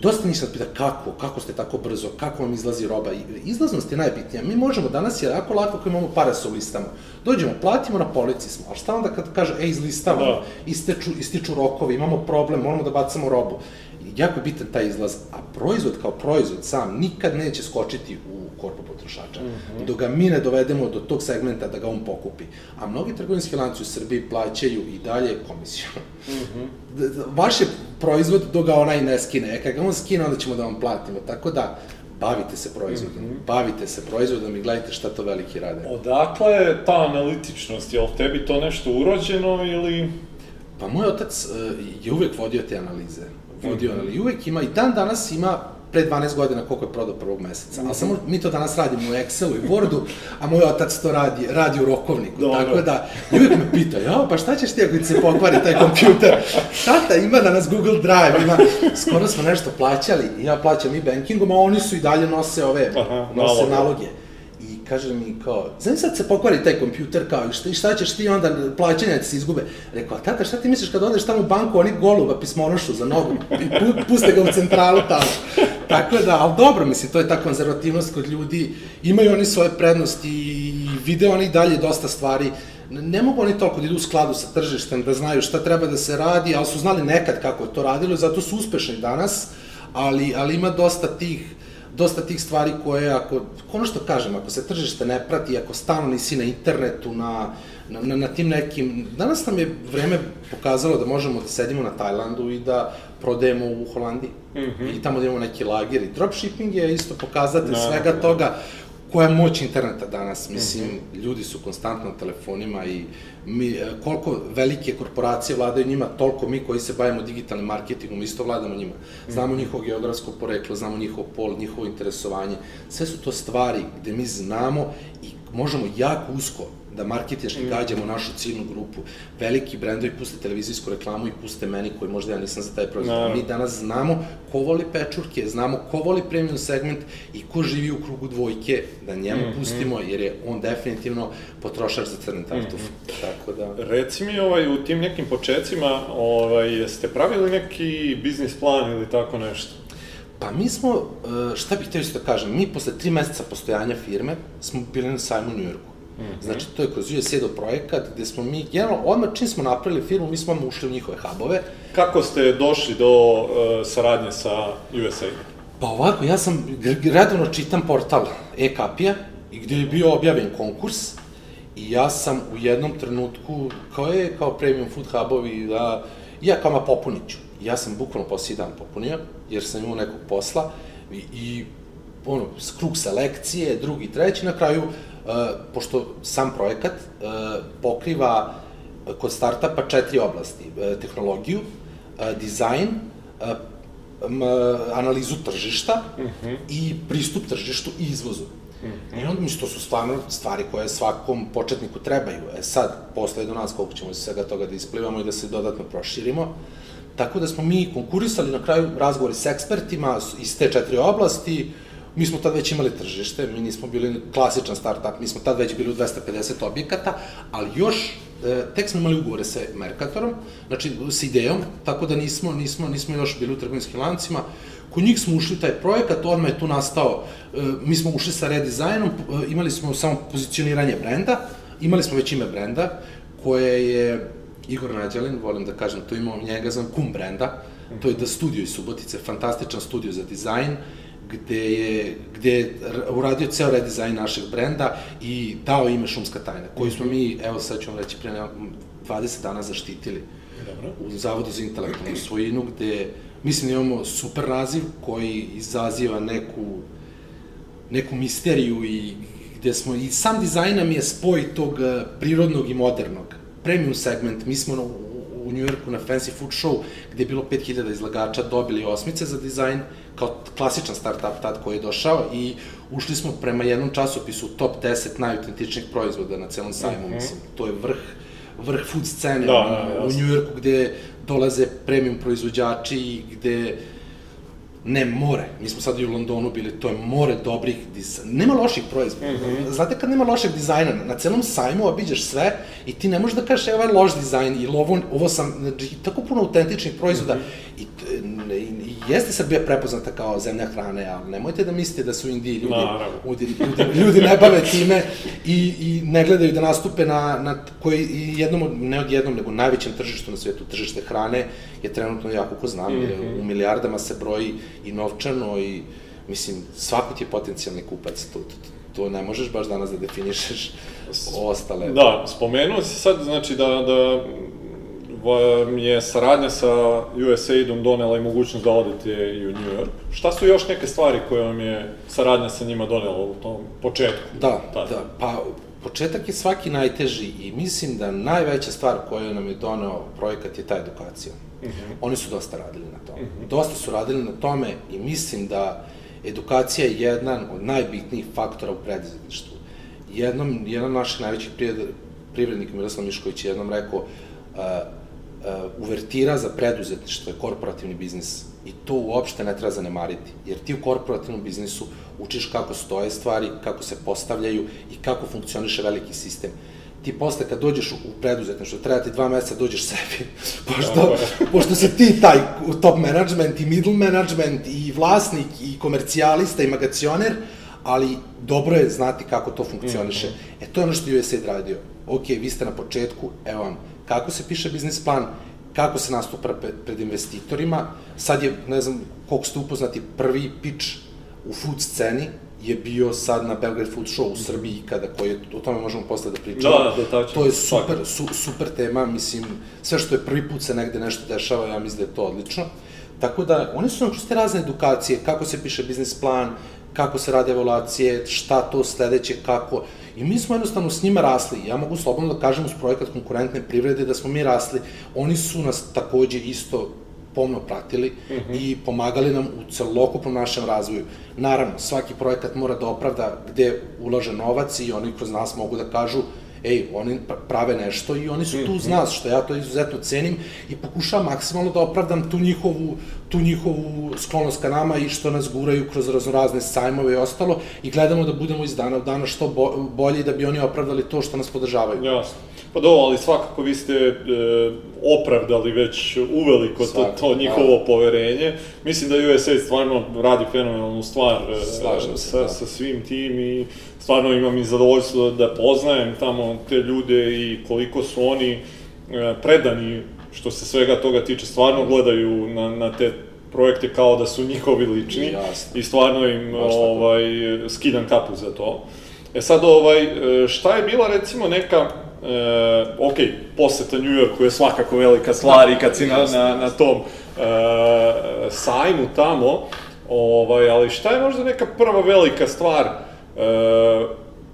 Speaker 2: dosta njih sad pita kako, kako ste tako brzo, kako vam izlazi roba. Izlaznost je najbitnija. Mi možemo danas, je jako lako ako imamo pare sa listama. Dođemo, platimo na polici smo, ali šta onda kad kaže, ej, izlistamo,
Speaker 1: Da.
Speaker 2: isteču, ističu rokovi, imamo problem, moramo da bacamo robu. Jako je bitan taj izlaz, a proizvod kao proizvod sam nikad neće skočiti u korpu potrošača. Dok ga mi ne dovedemo do tog segmenta da ga on pokupi. A mnogi trgovinski lanci u Srbiji plaćaju i dalje komisiju. [LAUGHS] D- d- Vaš je proizvod dok ga onaj ne skine. E, kad ga on skine, onda ćemo da vam platimo. Tako da, bavite se proizvodom. Bavite se proizvodom i gledajte šta to veliki rade.
Speaker 1: Odakle je ta analitičnost? Je li tebi to nešto urođeno ili...
Speaker 2: Pa moj otac uh, je uvek vodio te analize. Vodio, ali uvek ima, i dan danas ima pre 12 godina koliko je prodao prvog meseca. Ali samo mi to danas radimo u Excelu i Wordu, a moj otac to radi, radi u rokovniku.
Speaker 1: Dobro.
Speaker 2: Tako da, i uvek me pita, ja, pa šta ćeš ti ako ti se pokvari taj kompjuter? Tata, ima danas Google Drive, ima, skoro smo nešto plaćali, ja plaćam i bankingom, a oni su i dalje nose ove,
Speaker 1: Aha,
Speaker 2: nose
Speaker 1: naloge.
Speaker 2: naloge. Kaže mi kao, znam sad se pokvari taj kompjuter kao, i šta, šta ćeš ti onda, plaćanja ti se izgube. Rekao, tata, šta ti misliš kad odeš tamo u banku, oni goluba pismonošu za nogu i pu, puste ga u centralu tamo. Tako da, ali dobro, mislim, to je ta konzervativnost kod ljudi, imaju oni svoje prednosti i vide oni dalje dosta stvari. Ne mogu oni toliko da idu u skladu sa tržištem, da znaju šta treba da se radi, ali su znali nekad kako je to radilo zato su uspešni danas, ali, ali ima dosta tih dosta tih stvari koje, ako, ono što kažem, ako se tržište ne prati, ako stalno nisi na internetu, na, na, na, na tim nekim... Danas nam je vreme pokazalo da možemo da sedimo na Tajlandu i da prodajemo u Holandiji. Mm -hmm. I tamo da imamo neki lager. I dropshipping je isto pokazatelj
Speaker 1: Naravno.
Speaker 2: svega toga koja je moć interneta danas. Mislim, mm -hmm. ljudi su konstantno na telefonima i mi, e, koliko velike korporacije vladaju njima, toliko mi koji se bavimo digitalnim marketingom isto vladamo njima. Znamo njihovo geografsko poreklo, znamo njihov pol, njihovo interesovanje. Sve su to stvari gde mi znamo i možemo jako usko da marketinški gađamo našu ciljnu grupu. Veliki brendovi puste televizijsku reklamu i puste meni koji možda ja nisam za taj proizvod.
Speaker 1: Naravno.
Speaker 2: Mi danas znamo ko voli pečurke, znamo ko voli premium segment i ko živi u krugu dvojke, da njemu pustimo, jer je on definitivno potrošač za crni tartuf. Tako da...
Speaker 1: Reci mi ovaj, u tim nekim počecima, ovaj, jeste pravili neki biznis plan ili tako nešto?
Speaker 2: Pa mi smo, e, šta bih htio isto da kažem, mi posle tri meseca postojanja firme smo bili na sajmu u Njujorku. Znači, to je kroz USAID projekat gde smo mi, generalno, odmah čim smo napravili firmu, mi smo ušli u njihove hubove.
Speaker 1: Kako ste došli do uh, saradnje sa USAID?
Speaker 2: Pa ovako, ja sam redovno čitam portal e-kapija, i gde je bio objavljen konkurs, i ja sam u jednom trenutku, kao je, kao premium food hubovi, da, ja kao ma popunit ću. Ja sam bukvalno poslije dan popunio, jer sam imao nekog posla, i, i ono, krug selekcije, drugi, treći, na kraju, pošto sam projekat uh, pokriva uh, kod startapa četiri oblasti, uh, tehnologiju, uh, dizajn, uh, analizu tržišta uh -huh. i pristup tržištu i izvozu. Uh -huh. I onda, mislim, to su stvarno stvari koje svakom početniku trebaju. E sad, posle do nas koliko ćemo iz svega toga da isplivamo i da se dodatno proširimo. Tako da smo mi konkurisali na kraju razgovori s ekspertima iz te četiri oblasti, Mi smo tad već imali tržište, mi nismo bili klasičan startup, mi smo tad već bili u 250 objekata, ali još e, tek smo imali ugovore sa Mercatorom, znači s idejom, tako da nismo, nismo, nismo još bili u trgovinskim lancima. Kod njih smo ušli taj projekat, odmah je tu nastao, e, mi smo ušli sa redizajnom, e, imali smo samo pozicioniranje brenda, imali smo već ime brenda, koje je Igor Nađalin, volim da kažem, to imamo njega, znam, kum brenda, to je da studio iz Subotice, fantastičan studio za dizajn, gde je, gde je uradio ceo redizajn našeg brenda i dao ime Šumska tajna, koju smo mi, evo sad ću vam reći, pre nema- 20 dana zaštitili
Speaker 1: Dobro.
Speaker 2: u Zavodu za intelektualnu svojinu, gde mislim da imamo super naziv koji izaziva neku, neku misteriju i gde smo, i sam dizajn nam je spoj tog eh, prirodnog i modernog. Premium segment, mi smo na, u, u Njujorku na Fancy Food Show, gde je bilo 5000 izlagača, dobili osmice za dizajn, kao klasičan startup tad koji je došao i ušli smo prema jednom časopisu top 10 najautentičnijih proizvoda na celom sajmu, mislim, to je vrh vrh food scene
Speaker 1: Da, da,
Speaker 2: u, u. Njujorku gde dolaze premium proizvođači i gde ne more. Mi smo sad i u Londonu bili, to je more dobrih dizajna. Nema loših proizvoda. Mm -hmm. Znate kad nema lošeg dizajna, na celom sajmu obiđeš sve i ti ne možeš da kažeš, evo ovaj loš dizajn ili ovo, ovo sam, znači, tako puno autentičnih proizvoda. Mm -hmm. I, i, i jeste Srbija prepoznata kao zemlja hrane, ali nemojte da mislite da su u Indiji ljudi, ljudi, ljudi, ljudi ne bave time i, i ne gledaju da nastupe na, na koji jednom, ne od jednom, nego najvećem tržištu na svetu, tržište hrane, je trenutno jako ko znam, mm -hmm. u milijardama se broji i novčano i mislim, svako ti je potencijalni kupac, to, to, to ne možeš baš danas da definišeš ostale.
Speaker 1: Da, spomenuo si sad, znači da, da je saradnja sa USAID-om donela i mogućnost da odete i u New York. Šta su još neke stvari koje vam je saradnja sa njima donela u tom početku?
Speaker 2: Da, tada? da, pa početak je svaki najteži i mislim da najveća stvar koju nam je doneo projekat je ta edukacija. Uh mhm. -huh. Oni su dosta radili na tome. Uh mhm. -huh. Dosta su radili na tome i mislim da edukacija je jedan od najbitnijih faktora u preduzetništvu. Jednom, jedan naših najvećih privrednika, Miroslav Mišković, je jednom rekao, uh, uh, uvertira za preduzetništvo je korporativni biznis i to uopšte ne treba zanemariti, jer ti u korporativnom biznisu učiš kako stoje stvari, kako se postavljaju i kako funkcioniše veliki sistem. Ti posle kad dođeš u preduzetništvo, treba ti dva meseca dođeš sebi, [LAUGHS] pošto, pošto se ti taj top management i middle management i vlasnik i komercijalista i magacioner, ali dobro je znati kako to funkcioniše. Mm -hmm. E, to je ono što je USAID radio. Ok, vi ste na početku, evo vam, kako se piše biznis plan, kako se nastupa pred investitorima. Sad je, ne znam koliko ste upoznati, prvi pitch u food sceni je bio sad na Belgrade Food Show u Srbiji kada koji je, o tome možemo posle da pričamo.
Speaker 1: Da, da, da,
Speaker 2: To je super, su, super tema, mislim, sve što je prvi put se negde nešto dešava, ja mislim da je to odlično. Tako da, oni su nam kroz te razne edukacije, kako se piše biznis plan, kako se rade evaluacije, šta to sledeće, kako, I mi smo jednostavno s njima rasli. Ja mogu slobodno da kažem uz projekat konkurentne privrede da smo mi rasli. Oni su nas takođe isto pomno pratili uh mhm. -huh. i pomagali nam u celokupnom našem razvoju. Naravno, svaki projekat mora da opravda gde ulaže novac i oni kroz nas mogu da kažu ej, oni prave nešto i oni su tu uz mhm. nas, što ja to izuzetno cenim i pokušavam maksimalno da opravdam tu njihovu, tu njihovu sklonost ka nama i što nas guraju kroz raznorazne sajmove i ostalo i gledamo da budemo iz dana u dana što bolji da bi oni opravdali to što nas podržavaju.
Speaker 1: Jasno. Pa do, ali svakako vi ste e, opravdali već uveliko to, to njihovo da. poverenje. Mislim da USA stvarno radi fenomenalnu stvar e, Slažem se, sa, da. sa svim tim i stvarno imam i zadovoljstvo da poznajem tamo te ljude i koliko su oni e, predani što se svega toga tiče, stvarno gledaju na, na te projekte kao da su njihovi lični Jasne. i stvarno im ovaj, skidam kapu za to. E sad, ovaj, e, šta je bila recimo neka e, ok, poseta New Yorku je svakako velika stvar i kad si na, na, na tom e, sajmu tamo, ovaj, ali šta je možda neka prva velika stvar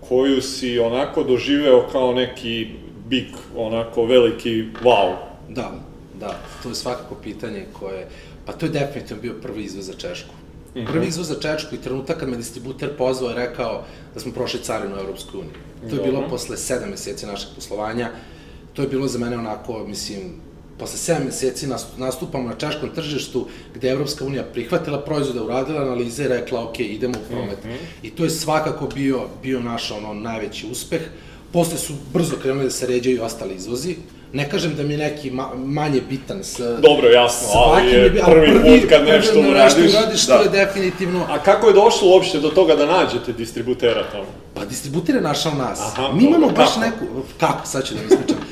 Speaker 1: koju si onako doživeo kao neki big, onako veliki wow?
Speaker 2: Da, da, to je svakako pitanje koje, pa to je definitivno bio prvi izvoz za Češku. Mm -hmm. Prvi izvoz za Češku i trenutak kad me distributer pozvao i rekao da smo prošli carinu u Europsku uniju. To je bilo posle sedam meseci našeg poslovanja. To je bilo za mene onako, mislim, posle 7 meseci nastupamo na češkom tržištu gde je Evropska unija prihvatila proizvode, uradila analize i rekla ok, idemo u promet. Mm -hmm. I to je svakako bio, bio naš ono najveći uspeh. Posle su brzo krenuli da se ređaju ostali izvozi. Ne kažem da mi je neki ma, manje bitan s...
Speaker 1: Dobro, jasno, ali je prvi, prvi put kad nešto uradiš. Nešto uradiš,
Speaker 2: da. to je definitivno...
Speaker 1: A kako je došlo uopšte do toga da nađete distributera tamo?
Speaker 2: Pa distributer je našao nas. Aha, mi imamo baš kako? neku... Kako, sad ću da mi ispričam.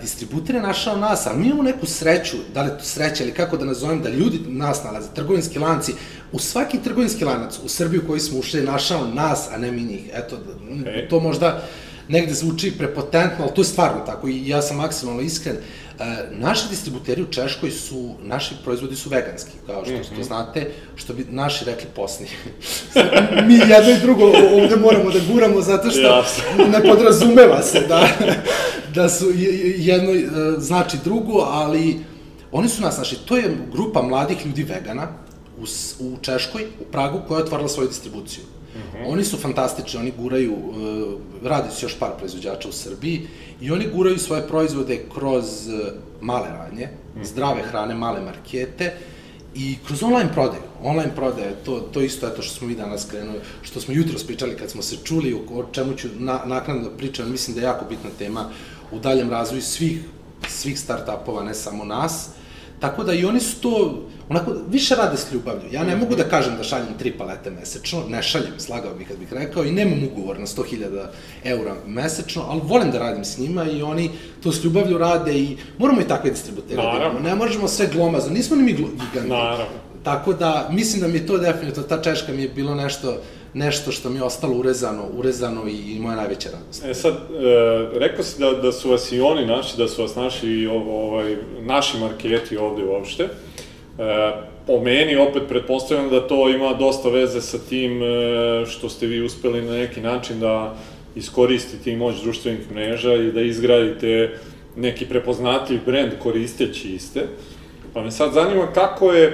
Speaker 2: Distributer je našao nas, ali mi imamo neku sreću, da li je to sreća ili kako da nazovem, da ljudi nas nalaze, trgovinski lanci, u svaki trgovinski lanac u Srbiju koji smo ušli je našao nas, a ne mi njih. Eto, okay. to možda negde zvuči prepotentno, ali to je stvarno tako i ja sam maksimalno iskren. E, naši distributeri u Češkoj su, naši proizvodi su veganski, kao što, mm -hmm. znate, što bi naši rekli posni. [LAUGHS] Mi jedno i drugo ovde moramo da guramo zato što ne podrazumeva se da, [LAUGHS] da su jedno e, znači drugo, ali oni su nas, znači, to je grupa mladih ljudi vegana u, u Češkoj, u Pragu, koja je otvarala svoju distribuciju. -hmm. Oni su fantastični, oni guraju, uh, radi se još par proizvođača u Srbiji i oni guraju svoje proizvode kroz uh, male radnje, mm -hmm. zdrave hrane, male markete I kroz online prodaju, online prodaje, to, to isto eto što smo mi danas krenuli, što smo jutro pričali kad smo se čuli, o, o čemu ću na, naknadno da pričam, mislim da je jako bitna tema u daljem razvoju svih, svih start-upova, ne samo nas, Tako da i oni su to, onako, više rade s ljubavlju. Ja ne mogu da kažem da šaljem tri palete mesečno, ne šaljem, slagao bih kad bih rekao, i nemam ugovor na 100.000 eura mesečno, ali volim da radim s njima i oni to s ljubavlju rade i moramo i takve distributere da imamo. Ne možemo sve glomazno, nismo ni mi giganti.
Speaker 1: Naravno.
Speaker 2: Tako da, mislim da mi je to definitivno, ta češka mi je bilo nešto, nešto što mi je ostalo urezano, urezano i, i moja najveća radost.
Speaker 1: E sad, e, rekao si da, da su vas i oni naši, da su vas naši, ovaj, naši marketi ovde uopšte. E, po meni, opet, pretpostavljam da to ima dosta veze sa tim e, što ste vi uspeli na neki način da iskoristite i moć društvenih mreža i da izgradite neki prepoznatljiv brend koristeći iste. Pa me sad zanima kako je e,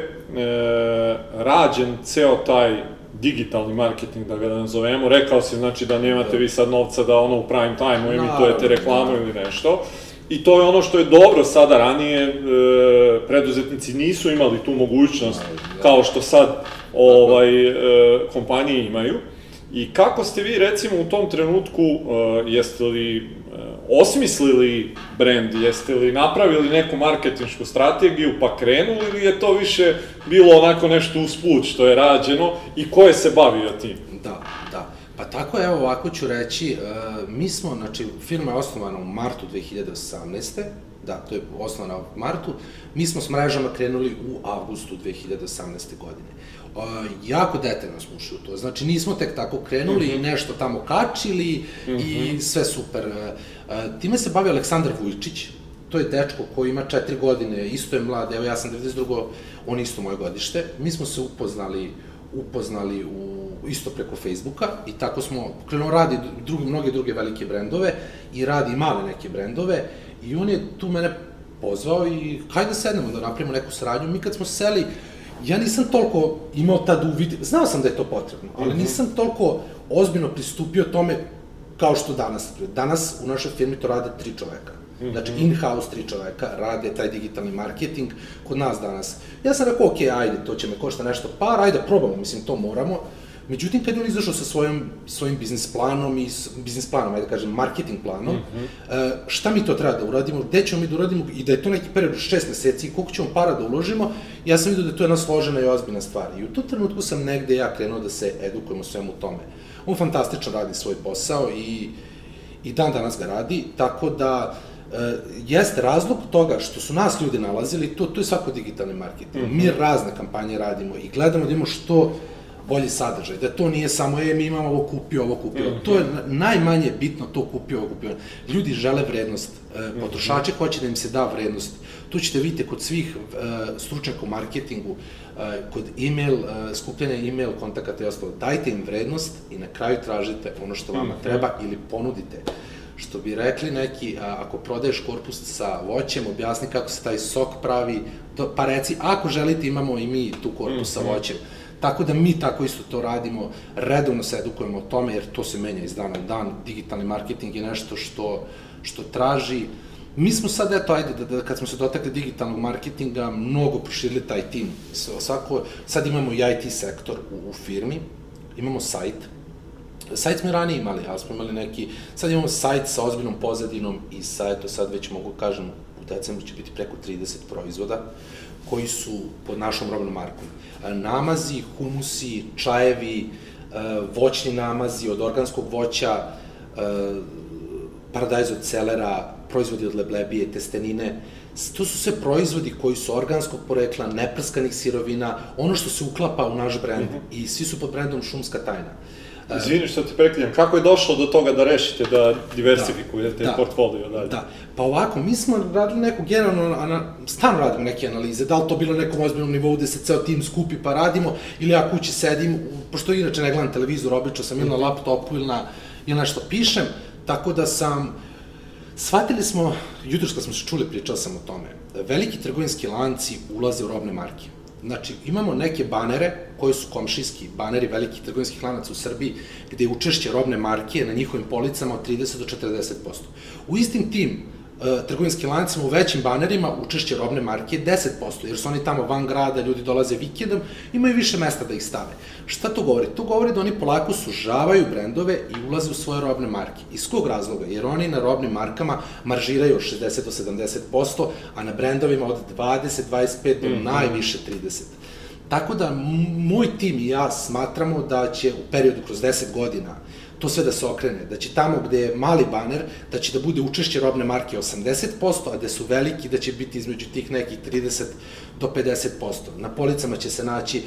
Speaker 1: rađen ceo taj digitalni marketing, da ga nazovemo, rekao si znači da nemate da. vi sad novca da ono u prime time-u emitujete reklamu da. ili nešto, I to je ono što je dobro sada, ranije e, preduzetnici nisu imali tu mogućnost da. kao što sad ovaj, e, kompanije imaju. I kako ste vi recimo u tom trenutku, e, jeste li osmislili brend, jeste li napravili neku marketinšku strategiju pa krenuli ili je to više bilo onako nešto usput što je rađeno i ko je se bavio tim?
Speaker 2: Da, da. Pa tako evo ovako ću reći, uh, mi smo, znači firma je osnovana u martu 2018. Da, to je osnovana u martu. Mi smo s mrežama krenuli u avgustu 2018. godine. Uh, jako detaljno smo ušli u to. Znači nismo tek tako krenuli mm -hmm. i nešto tamo kačili mm -hmm. i mhm. sve super. Uh, time se bavi Aleksandar Vujčić, to je dečko koji ima četiri godine, isto je mlad, evo ja sam 92. on isto moje godište. Mi smo se upoznali, upoznali u, isto preko Facebooka i tako smo, krenuo radi drugi, mnoge druge velike brendove i radi male neke brendove i on je tu mene pozvao i hajde da sednemo da napravimo neku saradnju. Mi kad smo seli, ja nisam toliko imao tad uvid, znao sam da je to potrebno, ali mhm. nisam toliko ozbiljno pristupio tome kao što danas. Danas u našoj firmi to rade tri čoveka. Znači, mhm. in-house tri čoveka rade taj digitalni marketing kod nas danas. Ja sam rekao, ok, ajde, to će me košta nešto par, ajde, probamo, mislim, to moramo. Međutim, kad je on izašao sa svojim, svojim biznis planom i biznis planom, ajde da kažem, marketing planom, mm -hmm. šta mi to treba da uradimo, gde ćemo mi da uradimo i da je to neki period šest meseci, koliko ćemo para da uložimo, ja sam vidio da je to jedna složena i ozbiljna stvar. I u tom trenutku sam negde ja krenuo da se edukujem u svemu tome. On fantastično radi svoj posao i, i dan danas ga radi, tako da e, jeste razlog toga što su nas ljudi nalazili, to, to je svako digitalni marketing. Mm -hmm. Mi razne kampanje radimo i gledamo da imamo što bolji sadržaj, da to nije samo, e, mi imamo ovo kupio, ovo kupio. Mm -hmm. To je najmanje bitno, to kupio, ovo kupio. Ljudi žele vrednost, e, potrošači mm -hmm. hoće da im se da vrednost. Tu ćete vidjeti kod svih e, stručnjaka u marketingu, e, kod email, e, skupljanja email kontakata i ostalo, dajte im vrednost i na kraju tražite ono što vama -hmm. treba ili ponudite. Što bi rekli neki, ako prodaješ korpus sa voćem, objasni kako se taj sok pravi, pa reci, ako želite imamo i mi tu korpus sa mhm. voćem. Tako da mi tako isto to radimo, redovno se edukujemo o tome, jer to se menja iz dana u dan, digitalni marketing je nešto što, što traži Mi smo sad, eto, ajde, da, da, kad smo se dotakli digitalnog marketinga, mnogo proširili taj tim. Svako, sad imamo i IT sektor u, u firmi, imamo sajt, Sajt smo ranije imali, ali smo imali neki, sad imamo sajt sa ozbiljnom pozadinom i sa, eto, sad već mogu kažem, u decembru će biti preko 30 proizvoda koji su pod našom robnom markom. E, namazi, humusi, čajevi, e, voćni namazi od organskog voća, e, paradajz od celera, proizvodi od leblebije, testenine, to su sve proizvodi koji su organskog porekla, neprskanih sirovina, ono što se uklapa u naš brend mm -hmm. i svi su pod brendom Šumska tajna.
Speaker 1: Izvini što ti preklinjam, kako je došlo do toga da rešite da diversifikujete da, da, portfolio dalje?
Speaker 2: Da, pa ovako, mi smo radili neku generalno, ana, stalno radimo neke analize, da li to bilo na nekom ozbiljnom nivou gde se ceo tim skupi pa radimo, ili ja kući sedim, pošto inače ne gledam televizor, obično sam ili na laptopu ili, na, ili nešto pišem, tako da sam, shvatili smo, jutro kad smo se čuli, pričao sam o tome, veliki trgovinski lanci ulaze u robne marke Znači, imamo neke banere koji su komšijski, baneri velikih trgovinskih lanaca u Srbiji, gde je učešće robne marke na njihovim policama od 30 do 40%. U istim tim trgovinskim lancima u većim banerima učešće robne marke je 10%, jer su oni tamo van grada, ljudi dolaze vikendom, imaju više mesta da ih stave. Šta to govori? To govori da oni polako sužavaju brendove i ulaze u svoje robne marke. Iz kog razloga? Jer oni na robnim markama maržiraju od 60 do 70%, a na brendovima od 20, 25 do mm -hmm. najviše 30. Tako da, moj tim i ja smatramo da će u periodu kroz 10 godina to sve da se okrene, da će tamo gde je mali baner, da će da bude učešće robne marke 80%, a gde su veliki, da će biti između tih nekih 30 do 50%. Na policama će se naći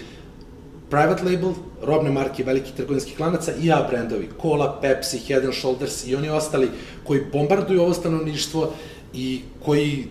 Speaker 2: private label, robne marke velikih trgovinskih lanaca i A brendovi, Cola, Pepsi, Head and Shoulders i oni ostali koji bombarduju ovo stanovništvo i koji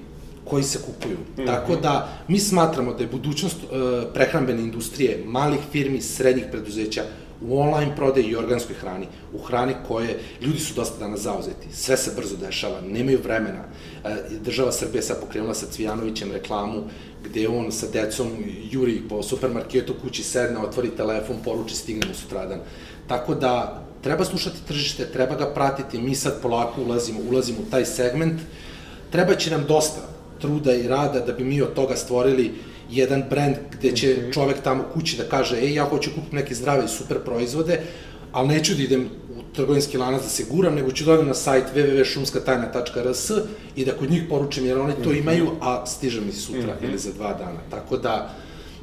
Speaker 2: koji se kupuju. Mm -hmm. Tako da mi smatramo da je budućnost e, prehrambene industrije, malih firmi, srednjih preduzeća u online prodaji i organskoj hrani, u hrani koje ljudi su dosta danas zauzeti, sve se brzo dešava, nemaju vremena. E, država Srbije sad pokrenula sa Cvijanovićem reklamu gde on sa decom juri po supermarketu, kući sedne, otvori telefon, poruči, stigne mu sutradan. Tako da treba slušati tržište, treba ga pratiti, mi sad polako ulazimo, ulazimo u taj segment. Treba će nam dosta truda i rada da bi mi od toga stvorili jedan brend gde će mm -hmm. čovek tamo kući da kaže, ej, ja hoću kupiti neke zdrave i super proizvode, ali neću da idem u trgovinski lanac da se guram, nego ću da odem na sajt www.šumskatajna.rs i da kod njih poručim, jer oni to mhm. imaju, a stiže mi sutra mm -hmm. ili za dva dana. Tako da,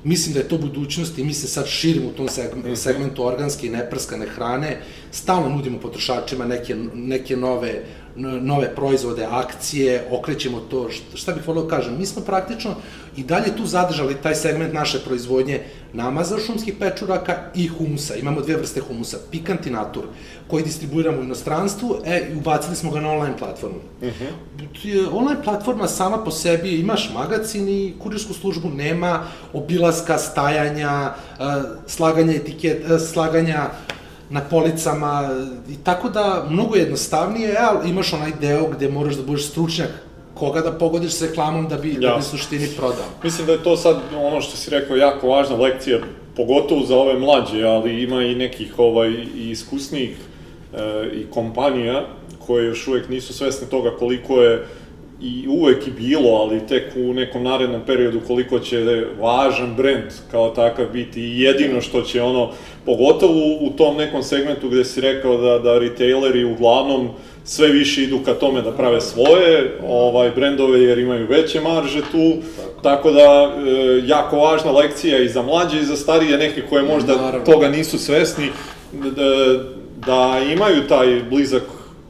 Speaker 2: mislim da je to budućnost i mi se sad širimo u tom mhm. segmentu organske i neprskane hrane, stalno nudimo potrošačima neke, neke nove nove proizvode, akcije, okrećemo to, šta bih volio da kažem, mi smo praktično i dalje tu zadržali taj segment naše proizvodnje namaza šumskih pečuraka i humusa. Imamo dve vrste humusa, pikant i natur, koji distribuiramo u inostranstvu, e, i ubacili smo ga na online platformu. Uh mhm. -huh. Online platforma sama po sebi, imaš magazin i kurirsku službu, nema obilaska, stajanja, slaganja etiketa, slaganja na policama i tako da mnogo jednostavnije, ali imaš onaj deo gde moraš da budeš stručnjak koga da pogodiš s reklamom da bi, ja. da bi suštini prodao.
Speaker 1: Mislim da je to sad ono što si rekao jako važna lekcija, pogotovo za ove mlađe, ali ima i nekih ovaj, i iskusnijih e, i kompanija koje još uvek nisu svesne toga koliko je i uvek i bilo, ali tek u nekom narednom periodu koliko će važan brend kao takav biti i jedino što će ono, pogotovo u tom nekom segmentu gde si rekao da, da retaileri uglavnom sve više idu ka tome da prave svoje ovaj brendove jer imaju veće marže tu, tako, tako da e, jako važna lekcija i za mlađe i za starije neke koje možda Naravno. toga nisu svesni da, da imaju taj blizak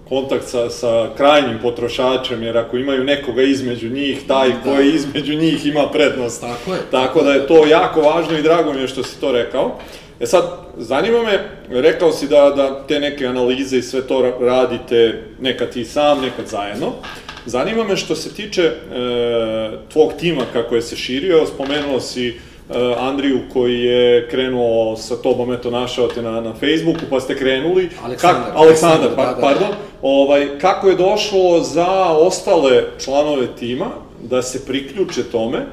Speaker 1: kontakt sa, sa krajnjim potrošačem, jer ako imaju nekoga između njih, taj da. koji između njih ima prednost.
Speaker 2: Tako je.
Speaker 1: Tako da je to jako važno i drago mi je što si to rekao. E sad, zanima me, rekao si da, da te neke analize i sve to radite nekad ti sam, nekad zajedno. Zanima me što se tiče e, tvog tima kako je se širio, spomenuo si Andriju koji je krenuo sa tobom, eto, našao te na, na Facebooku, pa ste krenuli.
Speaker 2: Aleksandar.
Speaker 1: Kak, Aleksandar, pa, da, da. pardon. Ovaj, kako je došlo za ostale članove tima da se priključe tome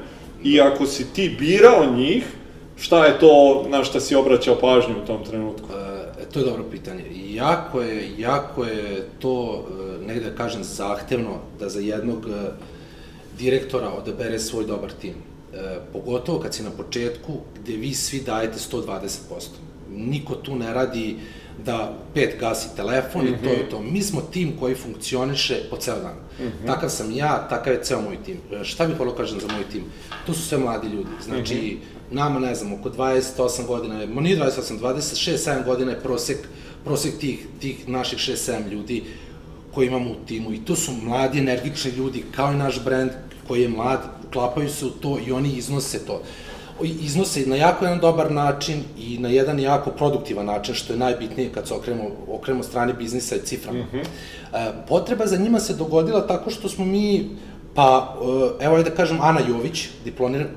Speaker 1: i ako si ti birao njih, šta je to na šta si obraćao pažnju u tom trenutku?
Speaker 2: E, to je dobro pitanje. Jako je, jako je to, e, negde da kažem, zahtevno da za jednog direktora odabere svoj dobar tim pogotovo kad si na početku, gde vi svi dajete 120%. Niko tu ne radi da pet gasi telefon mm -hmm. i to je mhm. to. Mi smo tim koji funkcioniše po ceo dan. Mm -hmm. Takav sam ja, takav je ceo moj tim. E, šta bih volio kažem za moj tim? To su sve mladi ljudi. Znači, mm -hmm. nama, ne znam, oko 28 godina, mo nije 28, 26, 7 godina je prosek, prosek tih, tih naših 6-7 ljudi koji imamo u timu. I to su mladi, energični ljudi, kao i naš brend koji je mlad, uklapaju se u to i oni iznose to. Iznose na jako jedan dobar način i na jedan jako produktivan način, što je najbitnije kad se okrenemo, okrenemo strani biznisa i ciframa. Mm -hmm. Potreba za njima se dogodila tako što smo mi, pa e, evo je da kažem Ana Jović,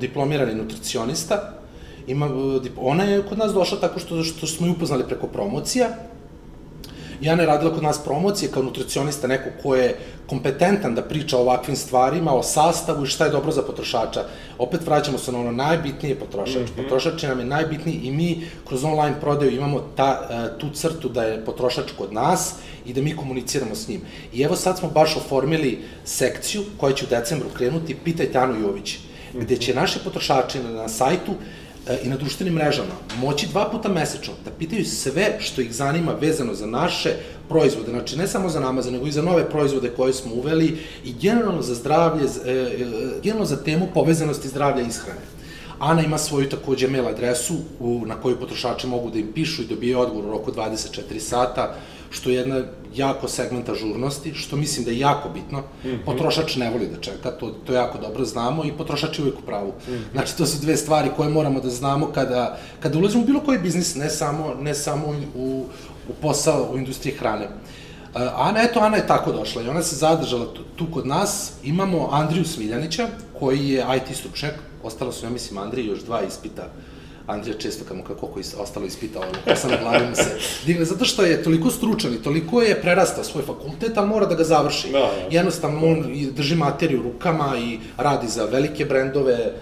Speaker 2: diplomirani nutricionista, ima, e, ona je kod nas došla tako što, što smo ju upoznali preko promocija, Ja ne radila kod nas promocije kao nutricionista, neko ko je kompetentan da priča o ovakvim stvarima, o sastavu i šta je dobro za potrošača. Opet vraćamo se na ono najbitnije potrošač. Mm -hmm. Potrošač je nam je najbitniji i mi kroz online prodaju imamo ta, e, tu crtu da je potrošač kod nas i da mi komuniciramo s njim. I evo sad smo baš oformili sekciju koja će u decembru krenuti Pitajte Anu Jović, gde će naši potrošači na, sajtu i na društvenim mrežama. Moći dva puta mesečno da pitaju sve što ih zanima vezano za naše proizvode, znači ne samo za namaze, nego i za nove proizvode koje smo uveli i generalno za zdravlje, e, e, generalno za temu povezanosti zdravlja i ishrane. Ana ima svoju takođe mail adresu na koju potrošači mogu da im pišu i dobije odgovor u roku 24 sata, što je jedna jako segmenta žurnosti, što mislim da je jako bitno. Mm -hmm. Potrošač ne voli da čeka, to, to jako dobro znamo i potrošač je uvijek u pravu. Mm -hmm. Znači, to su dve stvari koje moramo da znamo kada, kada ulazimo u bilo koji biznis, ne samo, ne samo u, u posao u industriji hrane. Ana, eto, Ana je tako došla i ona se zadržala tu, tu kod nas. Imamo Andriju Smiljanića, koji je IT stručnjak, ostalo su, ja mislim, Andriji još dva ispita Andrija često kamo kako koji ostalo ispitao, ono, ko sam na glavi mu se digne, zato što je toliko stručan i toliko je prerastao svoj fakultet, ali mora da ga završi. Da, ja. Jednostavno, on drži materiju rukama i radi za velike brendove,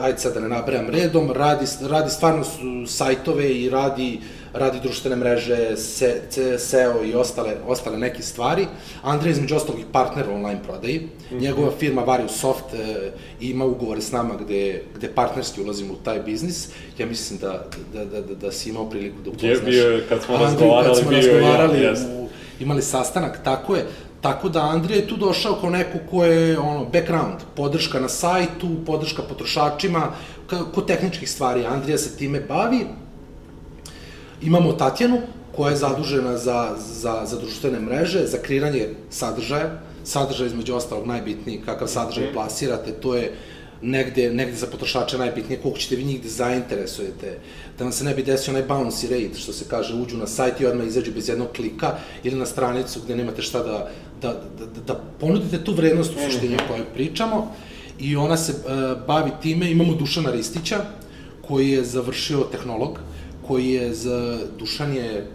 Speaker 2: ajde sad da ne nabrajam redom, radi, radi stvarno sajtove i radi uh, radi društvene mreže, se, SEO i ostale, ostale neke stvari. Andrej je između ostalog i partner u online prodaji. Mm -hmm. Njegova firma Varius Soft e, ima ugovore s nama gde, gde partnerski ulazimo u taj biznis. Ja mislim da, da, da, da, da si imao priliku da upoznaš.
Speaker 1: Je bio, kad smo razgovarali, kad smo bio razgovarali ja,
Speaker 2: u, imali sastanak, tako je. Tako da Andrija je tu došao kao neko ko je ono, background, podrška na sajtu, podrška potrošačima, ko tehničkih stvari. Andrija se time bavi, Imamo Tatjanu, koja je zadužena za, za, za društvene mreže, za kreiranje sadržaja. Sadržaj, između ostalog, najbitniji, kakav sadržaj mm. plasirate, to je negde, negde za potrošača najbitnije, koliko ćete vi njih da zainteresujete, da vam se ne bi desio onaj bouncy rate, što se kaže, uđu na sajt i odmah izađu bez jednog klika, ili na stranicu gde nemate šta da, da, da, da, da ponudite tu vrednost u suštini o kojoj pričamo, i ona se uh, bavi time, imamo Dušana Ristića, koji je završio tehnolog, koji je za Dušan je, e,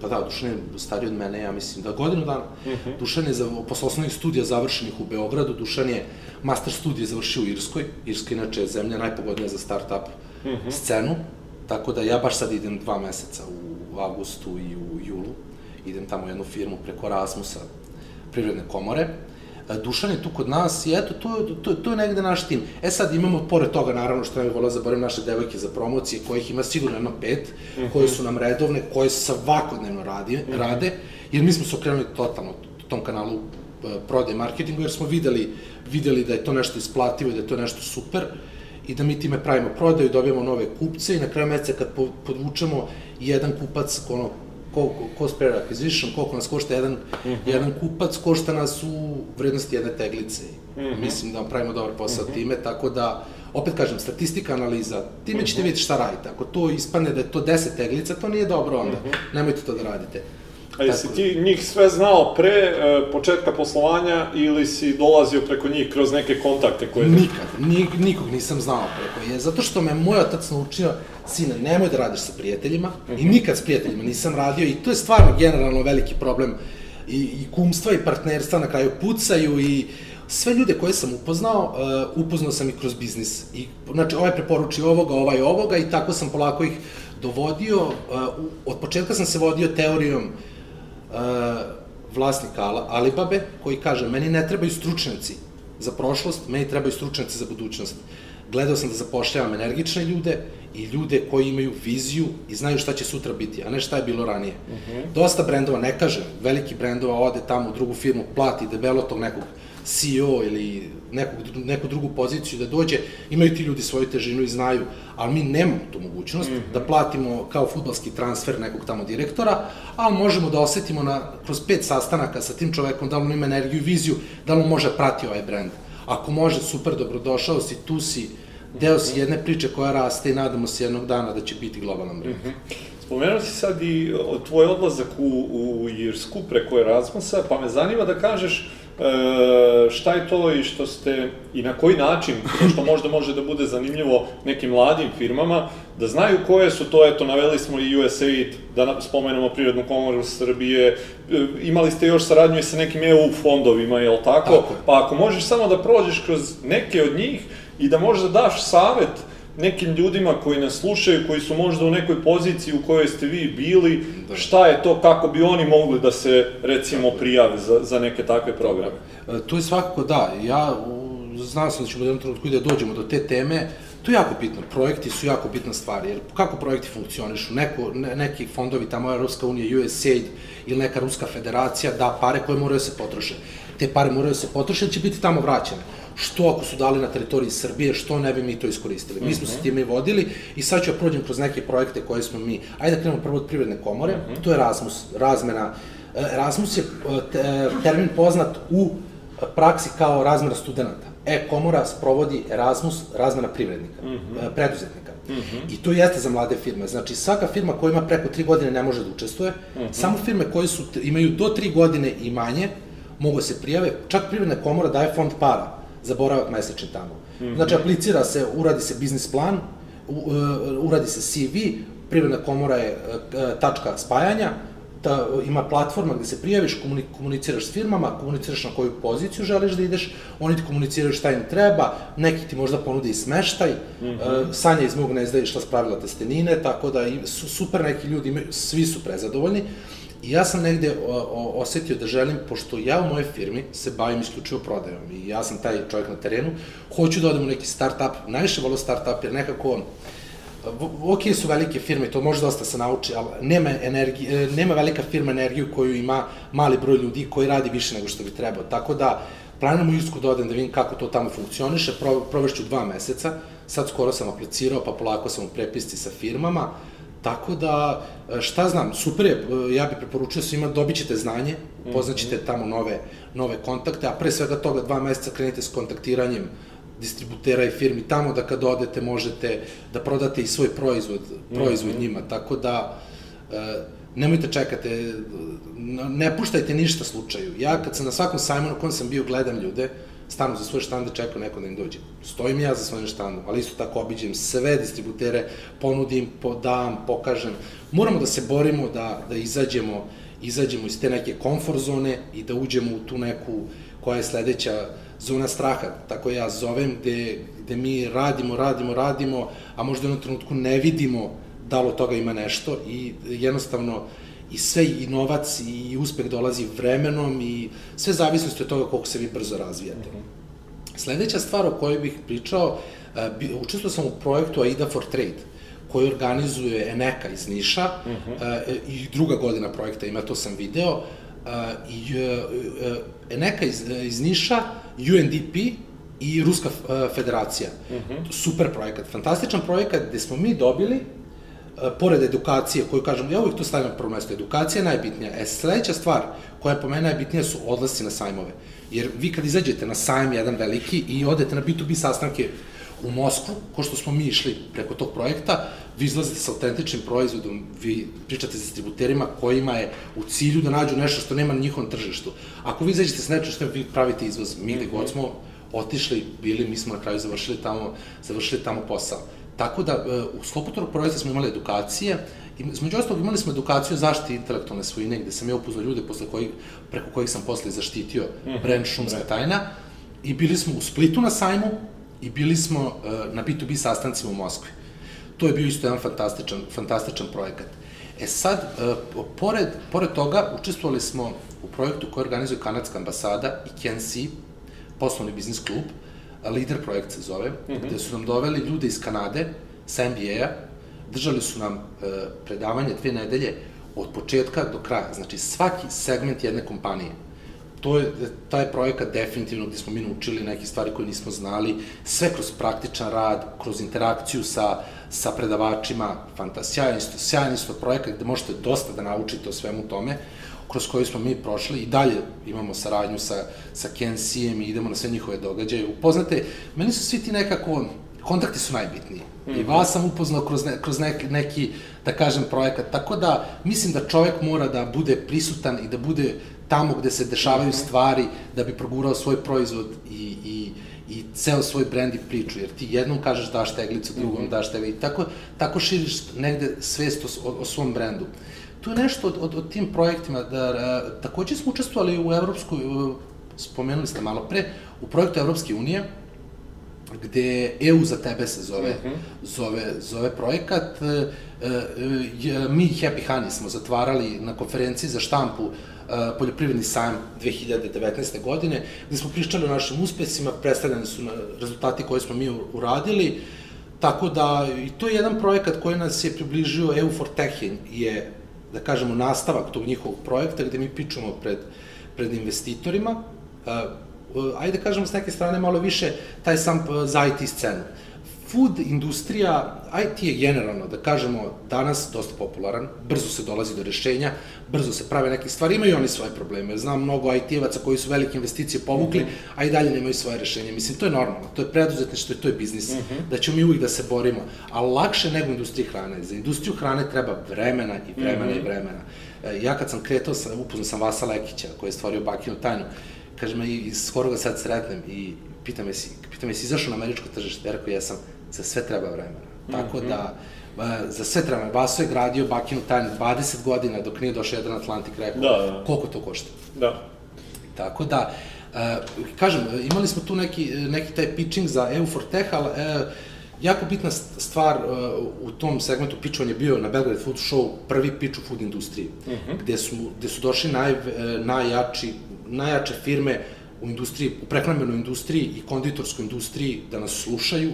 Speaker 2: pa da, Dušan je stariji od mene, ja mislim da godinu dana. Uh mhm. -huh. Dušan je za, posle osnovnih studija završenih u Beogradu, Dušan je master studije završio u Irskoj. Irska inače je zemlja najpogodnija za start-up uh mhm. -huh. scenu, tako da ja baš sad idem dva meseca u avgustu i u julu. Idem tamo u jednu firmu preko Rasmusa, privredne komore Dušan je tu kod nas i eto, to, to, to je negde naš tim. E sad imamo, pored toga, naravno, što ne bih volao zaboravim naše devojke za promocije, kojih ima sigurno jedno pet, mm -hmm. koje su nam redovne, koje svakodnevno radi, mm -hmm. rade, jer mi smo se okrenuli totalno tom kanalu e, prode marketingu, jer smo videli, videli da je to nešto isplativo i da je to nešto super i da mi time pravimo prodaju, dobijamo nove kupce i na kraju meseca kad podvučemo jedan kupac, ono, koliko, cost per acquisition, koliko nas košta jedan, mm -hmm. jedan kupac, košta nas u vrednosti jedne teglice. Mm -hmm. Mislim da pravimo dobar posao mm -hmm. time, tako da, opet kažem, statistika, analiza, time ćete mm -hmm. vidjeti šta radite. Ako to ispane da je to 10 teglica, to nije dobro onda. Mm -hmm. Nemojte to da radite.
Speaker 1: A jesi ti njih sve znao pre e, početka poslovanja ili si dolazio preko njih kroz neke kontakte koje...
Speaker 2: Nikad, nik, nikog nisam znao preko je, zato što me moj otac naučio, sine, nemoj da radiš sa prijateljima, mm -hmm. i mhm. nikad s prijateljima nisam radio, i to je stvarno generalno veliki problem, i, i kumstva i partnerstva na kraju pucaju i sve ljude koje sam upoznao, uh, upoznao sam ih kroz biznis. I, znači, ovaj preporuči ovoga, ovaj ovoga i tako sam polako ih dovodio. Uh, od početka sam se vodio teorijom uh, uh, vlasnika Alibabe, koji kaže, meni ne trebaju stručnjaci za prošlost, meni trebaju stručnjaci za budućnost. Gledao sam da zapošljavam energične ljude i ljude koji imaju viziju i znaju šta će sutra biti, a ne šta je bilo ranije. Uh mhm. -huh. Dosta brendova, ne kažem, veliki brendova ode tamo u drugu firmu, plati debelo tog nekog CEO ili neku, neku drugu poziciju da dođe, imaju ti ljudi svoju težinu i znaju, ali mi nemamo tu mogućnost mm -hmm. da platimo kao futbalski transfer nekog tamo direktora, ali možemo da osetimo na, kroz pet sastanaka sa tim čovekom da li on ima energiju i viziju, da li on može prati ovaj brend. Ako može, super, dobrodošao si, tu si, deo si jedne priče koja raste i nadamo se jednog dana da će biti globalan brend. Mm -hmm.
Speaker 1: Spomenuo si sad i tvoj odlazak u, u Irsku preko Erasmusa, pa me zanima da kažeš E, šta je to i što ste, i na koji način, što možda može da bude zanimljivo nekim mladim firmama, da znaju koje su to, eto, naveli smo i USAID, da spomenemo Prirodnu komoru Srbije, e, imali ste još saradnju i sa nekim EU fondovima, jel tako? tako pa ako možeš samo da prođeš kroz neke od njih i da možda daš savet nekim ljudima koji nas slušaju, koji su možda u nekoj poziciji u kojoj ste vi bili, da. šta je to, kako bi oni mogli da se, recimo, prijave za, za neke takve programe?
Speaker 2: E, to je svakako da. Ja znao sam da ćemo u jednom trenutku da dođemo do te teme, To je jako bitno. Projekti su jako bitna stvar, jer kako projekti funkcionišu? Neko, ne, neki fondovi, tamo Evropska unija, USAID ili neka ruska federacija da pare koje moraju da se potroše. Te pare moraju da se potroše, će biti tamo vraćene što ako su dali na teritoriji Srbije, što ne bi mi to iskoristili. Mi smo se mhm. time vodili i sad ću ja prođem kroz neke projekte koje smo mi, ajde da krenemo prvo od privredne komore, mhm. to je Erasmus, razmena. E, Erasmus je e, termin poznat u praksi kao razmena studenta. E-komora sprovodi Erasmus, razmena privrednika, mm -hmm. preduzetnika. Mm -hmm. I to jeste za mlade firme. Znači, svaka firma koja ima preko tri godine ne može da učestvuje. Mm -hmm. Samo firme koje su, imaju do tri godine i manje mogu da se prijave. Čak privredna komora daje fond para za boravak mesečni tamo. Mm -hmm. Znači, aplicira se, uradi se biznis plan, e, uradi se CV, privredna komora je e, tačka spajanja, ta, ima platforma gde se prijaviš, komuniciraš s firmama, komuniciraš na koju poziciju želiš da ideš, oni ti komuniciraju šta im treba, neki ti možda ponude i smeštaj, mm -hmm. uh, Sanja iz mog nezda je šta spravila testenine, tako da i, su super neki ljudi, svi su prezadovoljni. I ja sam negde osetio da želim, pošto ja u mojoj firmi se bavim isključivo prodajom i ja sam taj čovjek na terenu, hoću da odem u neki start-up, najviše volo start-up jer nekako, ok su velike firme, to može dosta se nauči, ali nema, energije, nema velika firma energiju koju ima mali broj ljudi koji radi više nego što bi trebao. Tako da, planiram u Irsku da odem da vidim kako to tamo funkcioniše, provešću dva meseca, sad skoro sam aplicirao, pa polako sam u prepisci sa firmama, Tako da, e, šta znam, super je, e, ja bih preporučio svima, dobit ćete znanje, mhm. tamo nove, nove kontakte, a pre svega toga dva meseca krenite s kontaktiranjem distributera i firmi tamo da kad odete možete da prodate i svoj proizvod, proizvod mhm. njima, tako da e, nemojte čekate, ne puštajte ništa slučaju. Ja kad sam na svakom sajmonu kom sam bio gledam ljude, stanu za svoj štand i čekam neko da im dođe. Stojim ja za svojim štandom, ali isto tako obiđem sve distributere, ponudim, podam, pokažem. Moramo da se borimo da, da izađemo, izađemo iz te neke komfort zone i da uđemo u tu neku koja je sledeća zona straha, tako ja zovem, gde, gde mi radimo, radimo, radimo, a možda u jednom trenutku ne vidimo da li od toga ima nešto i jednostavno i sve i novac i uspeh dolazi vremenom i sve zavisnosti od toga koliko se vi brzo razvijate. Mm -hmm. Sledeća stvar o kojoj bih pričao, e, učestvovao sam u projektu AIDA for Trade, koji organizuje Eneka iz Niša mm -hmm. i druga godina projekta ima, to sam video, e, i Eneka iz, iz Niša, UNDP i Ruska federacija. Mm -hmm. Super projekat, fantastičan projekat gde smo mi dobili E, pored edukacije, koju kažem, ja uvijek to stavim na prvo mesto, edukacija je najbitnija. E, sledeća stvar koja je po mene najbitnija su odlasci na sajmove. Jer vi kad izađete na sajm jedan veliki i odete na B2B sastanke u Moskvu, ko što smo mi išli preko tog projekta, vi izlazite sa autentičnim proizvodom, vi pričate s distributerima kojima je u cilju da nađu nešto što nema na njihovom tržištu. Ako vi izađete s nečem što vi pravite izvoz, mi gde god smo otišli, bili, mi smo na kraju završili tamo, završili tamo posao. Tako da, e, u sklopu tog projekta smo imali edukacije, i između ostalog imali smo edukaciju zaštite intelektualne svojine, gde sam ja upoznao ljude posle kojih, preko kojih sam posle zaštitio mm -hmm. brand Šumska right. tajna, i bili smo u Splitu na sajmu, i bili smo uh, na B2B sastancima u Moskvi. To je bio isto jedan fantastičan, fantastičan projekat. E sad, uh, pored, pored toga, učestvovali smo u projektu koji organizuje Kanadska ambasada i KNC, poslovni biznis klub, uh, Lider projekt se zove, mm -hmm. gde su nam doveli ljude iz Kanade, sa MBA-a, držali su nam e, predavanje dve nedelje od početka do kraja, znači svaki segment jedne kompanije. To je, taj projekat definitivno gde smo mi naučili neke stvari koje nismo znali, sve kroz praktičan rad, kroz interakciju sa, sa predavačima, fantasija, isto, sjajan isto projekat gde možete dosta da naučite o svemu tome kroz koju smo mi prošli i dalje imamo saradnju sa, sa KNC-em i idemo na sve njihove događaje. Upoznate, meni su svi ti nekako, kontakti su najbitniji. Mm -hmm. I mhm. vas sam upoznao kroz, ne, kroz neki, neki, da kažem, projekat. Tako da, mislim da čovek mora da bude prisutan i da bude tamo gde se dešavaju stvari da bi progurao svoj proizvod i, i, i ceo svoj brend i priču, jer ti jednom kažeš daš teglicu, drugom daš teglicu, i tako, tako širiš negde svest o, o, svom brendu. Tu je nešto od, od, od tim projektima, da, a, takođe smo učestvovali u Evropskoj, uh, spomenuli ste malo pre, u projektu Evropske unije, gde EU za tebe se zove, uh -huh. zove, zove projekat. E, e, mi Happy Honey smo zatvarali na konferenciji za štampu e, poljoprivredni sajam 2019. godine, gde smo pričali o našim uspesima, predstavljeni su na rezultati koje smo mi uradili, tako da i to je jedan projekat koji nas je približio EU for Tech je, da kažemo, nastavak tog njihovog projekta gde mi pičemo pred, pred investitorima, ajde kažemo s neke strane malo više taj sam za IT scenu. Food industrija, IT je generalno, da kažemo, danas dosta popularan, brzo se dolazi do rešenja, brzo se prave neke stvari, imaju oni svoje probleme. Znam mnogo IT-evaca koji su velike investicije povukli, mm -hmm. a i dalje nemaju svoje rešenje. Mislim, to je normalno, to je preduzetništvo i to je biznis, mm -hmm. da ćemo mi uvijek da se borimo, ali lakše nego industriji hrane. Za industriju hrane treba vremena i vremena mm -hmm. i vremena. Eh, ja kad sam kretao, upoznao sam Vasa Lekića, koji je stvorio Bakinu tajnu, kaže me, i skoro ga sad sretnem i pita me si, pita me si izašao na američko tržište, ja rekao, jesam, za sve treba vremena. Tako mm -hmm. da, za sve treba. Vaso je gradio Bakinu tajnu 20 godina dok nije došao jedan Atlantik, rekao, da, da. koliko to košta.
Speaker 1: Da.
Speaker 2: Tako da, uh, kažem, imali smo tu neki, neki taj pitching za EU for Tech, ali uh, jako bitna stvar uh, u tom segmentu pitchovanja je bio na Belgrade Food Show prvi pitch u food industriji, uh mhm. -huh. gde, su, gde su došli naj, najjači najjače firme u industriji, u prehrambenoj industriji i konditorskoj industriji da nas slušaju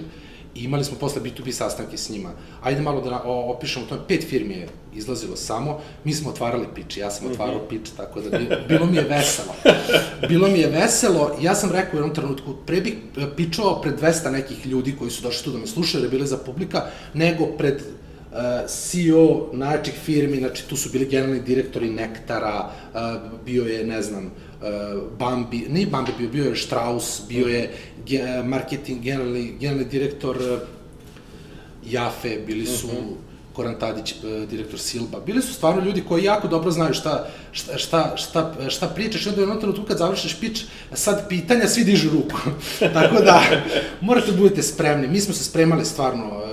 Speaker 2: i imali smo posle B2B sastanke s njima. Ajde malo da opišemo to. Pet firmi je izlazilo samo, mi smo otvarali pič, ja sam mhm. otvarao -hmm. pič, tako da bilo mi je veselo. Bilo mi je veselo, ja sam rekao u jednom trenutku, pre bih pičao pred 200 nekih ljudi koji su došli tu da me slušaju, da bile za publika, nego pred CEO najjačih firmi, znači tu su bili generalni direktori Nektara, bio je, ne znam, Bambi, ne Bambi bio, bio je Strauss, bio je marketing, generalni, generalni direktor Jafe, bili su uh mhm. -huh. Koran Tadić, direktor Silba. Bili su stvarno ljudi koji jako dobro znaju šta, šta, šta, šta, šta pričaš i onda je jednom tu kad završiš pič, sad pitanja, svi dižu ruku. [LAUGHS] Tako da, morate da budete spremni. Mi smo se spremali stvarno, uh,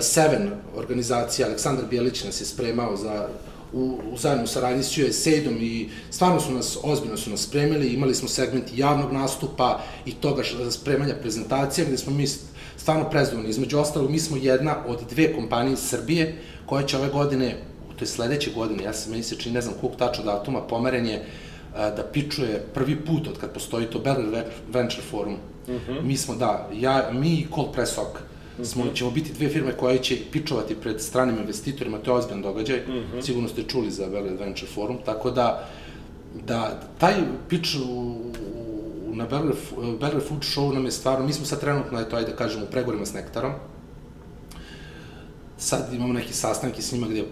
Speaker 2: Seven organizacija, Aleksandar Bijelić nas je spremao za u, u zajedno saradnji s USAID-om i stvarno su nas, ozbiljno su nas spremili, imali smo segment javnog nastupa i toga spremanja prezentacija gde smo mi stvarno prezdovoljni. Između ostalog, mi smo jedna od dve kompanije iz Srbije koja će ove godine, to je sledeće godine, ja se meni se čini, ne znam kog tačno datuma, pomeren je da pičuje prvi put od kad postoji to Berlin Venture Forum. Uh mhm. -huh. Mi smo, da, ja, mi i Cold Press Oak smo, ćemo biti dve firme koje će pičovati pred stranim investitorima, to je ozbiljan događaj, mm -hmm. sigurno ste čuli za Valley Adventure Forum, tako da, da taj pič u, na Beller Food Show nam je stvarno, mi smo sad trenutno, eto, ajde da kažemo, u pregovorima s Nektarom, sad imamo neki sastanke s njima gde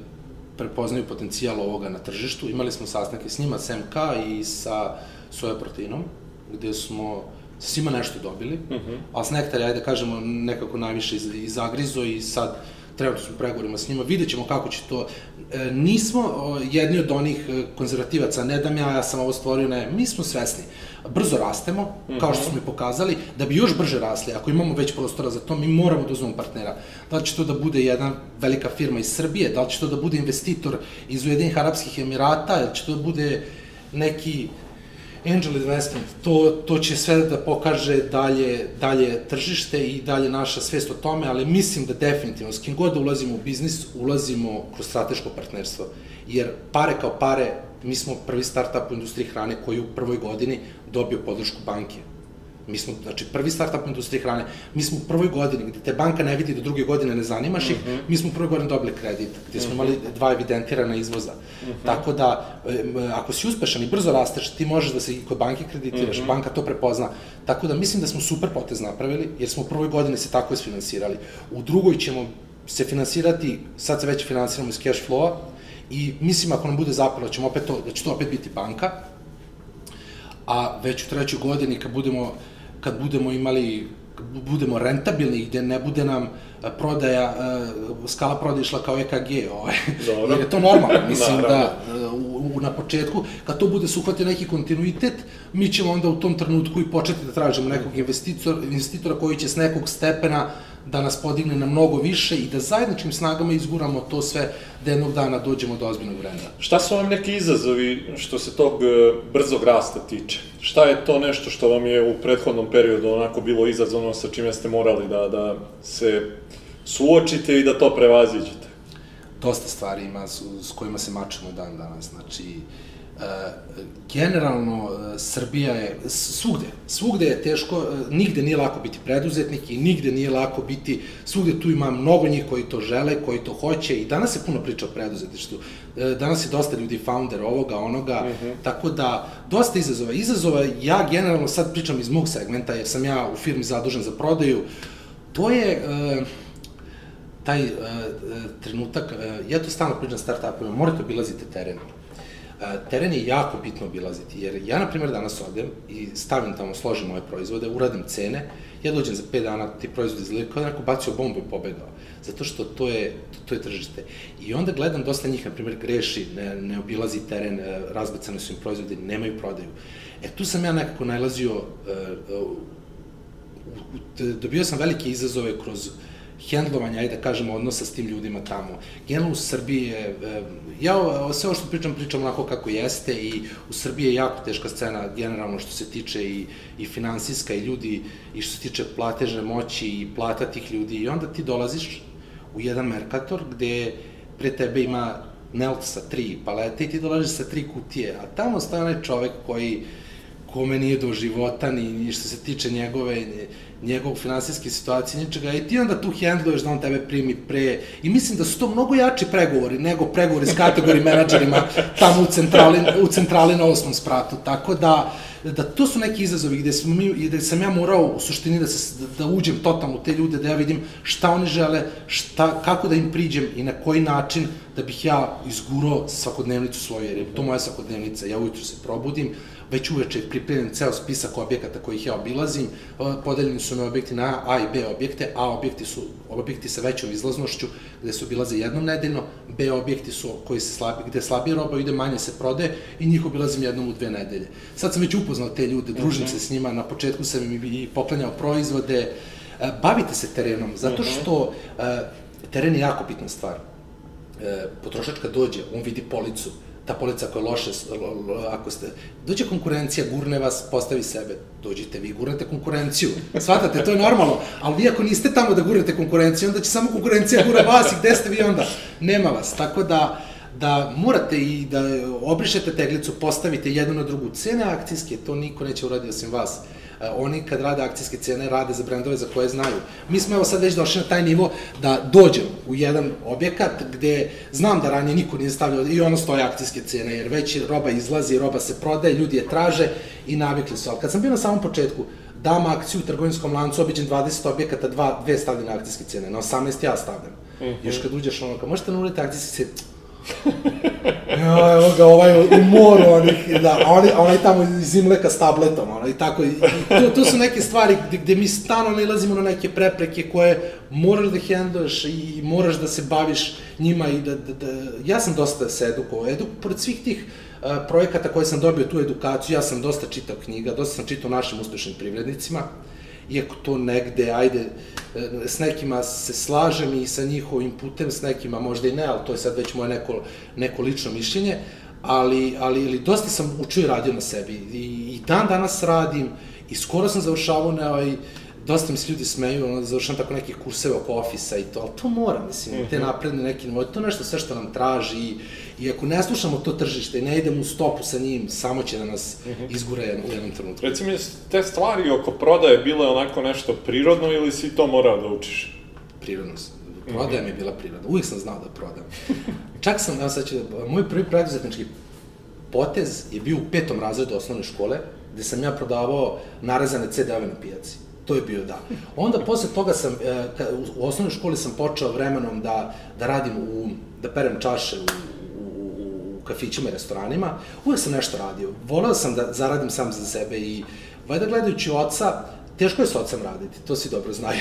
Speaker 2: prepoznaju potencijal ovoga na tržištu, imali smo sastanke s njima, s MK i sa soja proteinom, gde smo svima nešto dobili, uh mhm. -huh. a s nektar, ajde da kažemo, nekako najviše iz, izagrizo i sad trenutno smo pregovorima s njima, vidjet ćemo kako će to. E, nismo jedni od onih e, konzervativaca, ne dam ja, ja sam ovo stvorio, ne, mi smo svesni. Brzo rastemo, uh -huh. kao što mhm. smo i pokazali, da bi još brže rasli, ako imamo već prostora za to, mi moramo da uzmemo partnera. Da li će to da bude jedna velika firma iz Srbije, da li će to da bude investitor iz Ujedinih Arabskih Emirata, ili će to da bude neki angel investment, to, to će sve da pokaže dalje, dalje tržište i dalje naša svest o tome, ali mislim da definitivno, s kim god da ulazimo u biznis, ulazimo kroz strateško partnerstvo. Jer pare kao pare, mi smo prvi startup u industriji hrane koji u prvoj godini dobio podršku banke Mi smo, znači, prvi startup u industriji hrane, mi smo u prvoj godini, gde te banka ne vidi do druge godine ne zanimaš ih, uh mhm. -huh. mi smo u prvoj godini dobili kredit, gde smo uh -huh. imali dva evidentirana izvoza. Uh mhm. -huh. Tako da, ako si uspešan i brzo rasteš, ti možeš da se i kod banke kreditiraš, uh mhm. -huh. banka to prepozna. Tako da, mislim da smo super potez napravili, jer smo u prvoj godini se tako isfinansirali. U drugoj ćemo se finansirati, sad se već finansiramo iz cash flow-a, i mislim ako nam bude zapalo, da ćemo opet to, da će to opet biti banka, a već u trećoj godini kad budemo kad budemo imali budemo rentabilni gde ne bude nam a, prodaja, a, skala prodaje išla kao EKG, ovaj,
Speaker 1: Dobro.
Speaker 2: jer je to normalno, [LAUGHS] mislim da a, u, u, na početku, kad to bude se uhvatio neki kontinuitet, mi ćemo onda u tom trenutku i početi da tražimo nekog investitora, investitora koji će s nekog stepena da nas podigne na mnogo više i da zajedničkim snagama izguramo to sve da jednog dana dođemo do ozbiljnog brenda.
Speaker 1: Šta su vam neki izazovi što se tog e, brzog rasta tiče? Šta je to nešto što vam je u prethodnom periodu onako bilo izazovno sa čime ste morali da, da se suočite i da to prevaziđete?
Speaker 2: dosta stvari ima s, s kojima se mačemo dan danas. Znači, generalno e, Srbija je svugde, svugde je teško, e, nigde nije lako biti preduzetnik i nigde nije lako biti, svugde tu ima mnogo njih koji to žele, koji to hoće i danas se puno priča o preduzetništvu. E, danas je dosta ljudi founder ovoga, onoga, tako da dosta izazova. Izazova ja generalno sad pričam iz mog segmenta jer sam ja u firmi zadužen za prodaju. To je taj uh, trenutak, uh, ja to stalno pričam start-upima, morate obilaziti teren. Teren je jako bitno obilaziti, jer ja, na primjer, danas odem i stavim tamo, složim moje proizvode, uradim cene, ja dođem za 5 dana, ti proizvodi izgledaju kao da neko bacio bombu i pobegao. Zato što to je, to, to je tržište. I onda gledam dosta njih, na primjer, greši, ne, ne obilazi teren, e, razbacane su im proizvodi, nemaju prodaju. E, tu sam ja nekako najlazio, e, e, dobio sam velike izazove kroz hendlovanja, ajde da kažemo, odnosa s tim ljudima tamo. Generalno u Srbiji je, e, ja o- sve ovo što pričam, pričam onako kako jeste i u Srbiji je jako teška scena generalno što se tiče i, i finansijska i ljudi, i što se tiče platežne moći i plata tih ljudi i onda ti dolaziš u jedan Mercator gde pre tebe ima Nelt sa tri palete i ti dolaziš sa tri kutije, a tamo onaj čovek koji kome nije do života, ni, ni što se tiče njegove, njegovog finansijske situacije, ničega, i ti onda tu hendluješ da on tebe primi pre, i mislim da su to mnogo jači pregovori nego pregovori s kategori menadžerima tamo u centrali, u centrali na osmom spratu, tako da, da to su neki izazovi gde, smo mi, gde sam ja morao u suštini da, se, da, da uđem totalno u te ljude, da ja vidim šta oni žele, šta, kako da im priđem i na koji način da bih ja izgurao svakodnevnicu svoju, jer je to moja svakodnevnica, ja ujutru se probudim, već uveče pripremim ceo spisak objekata kojih ja obilazim, podeljeni su mi objekti na A i B objekte, A objekti su objekti sa većom izlaznošću, gde se obilaze jednom nedeljno, B objekti su koji se slabi, gde slabije roba ide, manje se prode i njih obilazim jednom u dve nedelje. Sad sam već upoznao te ljude, družim se s njima, na početku sam im i poklanjao proizvode, E, bavite se terenom, zato što e, teren je jako bitna stvar. E, potrošač kad dođe, on vidi policu, ta polica koja je loše, ako ste, dođe konkurencija, gurne vas, postavi sebe, dođite vi, gurnete konkurenciju, shvatate, to je normalno, ali vi ako niste tamo da gurnete konkurenciju, onda će samo konkurencija gura vas i gde ste vi onda? Nema vas, tako da, da morate i da obrišete teglicu, postavite jednu na drugu. Cene akcijske, to niko neće uraditi osim vas. E, oni kad rade akcijske cene, rade za brendove za koje znaju. Mi smo evo sad već došli na taj nivo da dođem u jedan objekat gde znam da ranije niko nije stavljao i ono stoje akcijske cene, jer već roba izlazi, roba se prodaje, ljudi je traže i navikli su. Ali kad sam bio na samom početku, dam akciju u trgovinskom lancu, obiđem 20 objekata, dva, dve stavljene akcijske cene, na 18 ja stavljam. Mm -hmm. Još kad uđeš ono, kao, možete nuliti akcijske cene, Ja, evo ga, ovaj u moru, onih, da, oni, onaj tamo iz Imleka s tabletom, ono, i tako, i, to, to su neke stvari gde, gde mi stalno nalazimo na neke prepreke koje moraš da hendluješ i moraš da se baviš njima i da, da, da ja sam dosta se edukovao, edu, pored svih tih uh, projekata koje sam dobio tu edukaciju, ja sam dosta čitao knjiga, dosta sam čitao našim uspešnim privrednicima, iako to negde, ajde, s nekima se slažem i sa njihovim putem, s nekima možda i ne, ali to je sad već moje neko, neko lično mišljenje, ali, ali, ali dosta sam učio i radio na sebi i, i dan danas radim i skoro sam završavao na ovaj, dosta mi se ljudi smeju, ono, završam tako neke kurseve oko ofisa i to, ali to mora, mislim, mm -hmm. te napredne neke nivoje, to nešto sve što nam traži i, ako ne slušamo to tržište i ne idemo u stopu sa njim, samo će da nas mm -hmm. izgura jedan, u jednom trenutku.
Speaker 1: Reci mi, te stvari oko prodaje bile onako nešto prirodno ili si to morao da učiš?
Speaker 2: prirodno. Prodaja mi je bila prirodna. Uvijek sam znao da prodam. Čak sam, evo sad ću, da- moj prvi preduzetnički potez je bio u petom razredu osnovne škole, gde sam ja prodavao narezane CD-ove na pijaci. To je bio da. Onda posle toga sam, e, u, osnovnoj školi sam počeo vremenom da, da radim u, da perem čaše u kafićima i restoranima. Uvek sam nešto radio. Voleo sam da zaradim sam za sebe i valjda gledajući oca, teško je s ocem raditi, to si dobro znaju.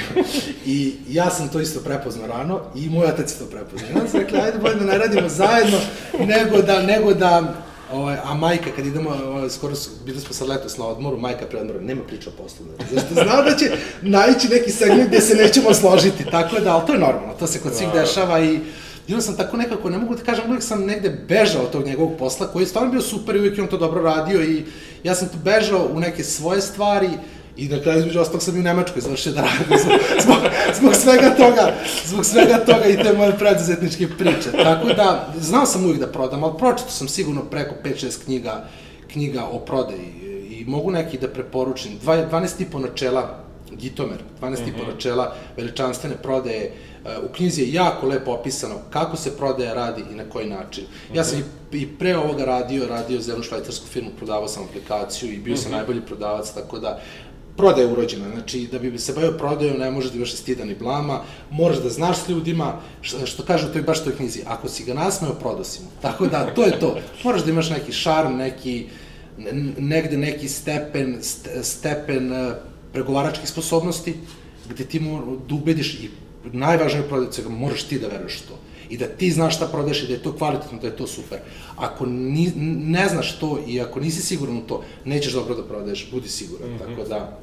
Speaker 2: I ja sam to isto prepoznao rano i moj otac je to prepoznao. Ja sam rekla, ajde bolje da ne radimo zajedno, nego da, nego da Ovaj, a majka, kad idemo, ovaj, skoro su, bili smo sad letos na odmoru, majka pre odmora, nema priča o poslu. Znači, zašto zna da će naći neki segment gde se nećemo složiti, tako da, ali to je normalno, to se kod svih dešava i I onda sam tako nekako, ne mogu da kažem, uvijek sam negde bežao od tog njegovog posla, koji je stvarno bio super i uvijek je on to dobro radio i ja sam tu bežao u neke svoje stvari, I na kraju, između ostalog, sam i u Nemačkoj završio da radim zbog, [LAUGHS] zbog, zbog svega toga, zbog svega toga i te moje preduzetničke priče. Tako da, znao sam uvijek da prodam, ali pročito sam sigurno preko 5-6 knjiga, knjiga o prodaji i mogu neki da preporučim. 12 po načela Gitomer, 12 mm -hmm. načela veličanstvene prodaje. E, u knjizi je jako lepo opisano kako se prodaja radi i na koji način. Ja sam i, i pre ovoga radio, radio za jednu švajcarsku firmu, prodavao sam aplikaciju i bio mm -hmm. sam najbolji prodavac, tako da prodaja urođena, znači da bi se bavio prodajom ne možeš da imaš stida ni blama, moraš da znaš s ljudima, što, što kažu to je baš toj knjizi, ako si ga nasmeo, prodao si mu. Tako da, to je to. [LAUGHS] Moraš da imaš neki šarm, neki, negde neki stepen, stepen e, pregovaračkih sposobnosti, gde ti da ubediš i najvažnije prodajce, moraš ti da veruješ to i da ti znaš šta prodaješ i da je to kvalitetno, da je to super. Ako ni, ne znaš to i ako nisi siguran u to, nećeš dobro da prodaješ, budi siguran. Mm -hmm. Tako da,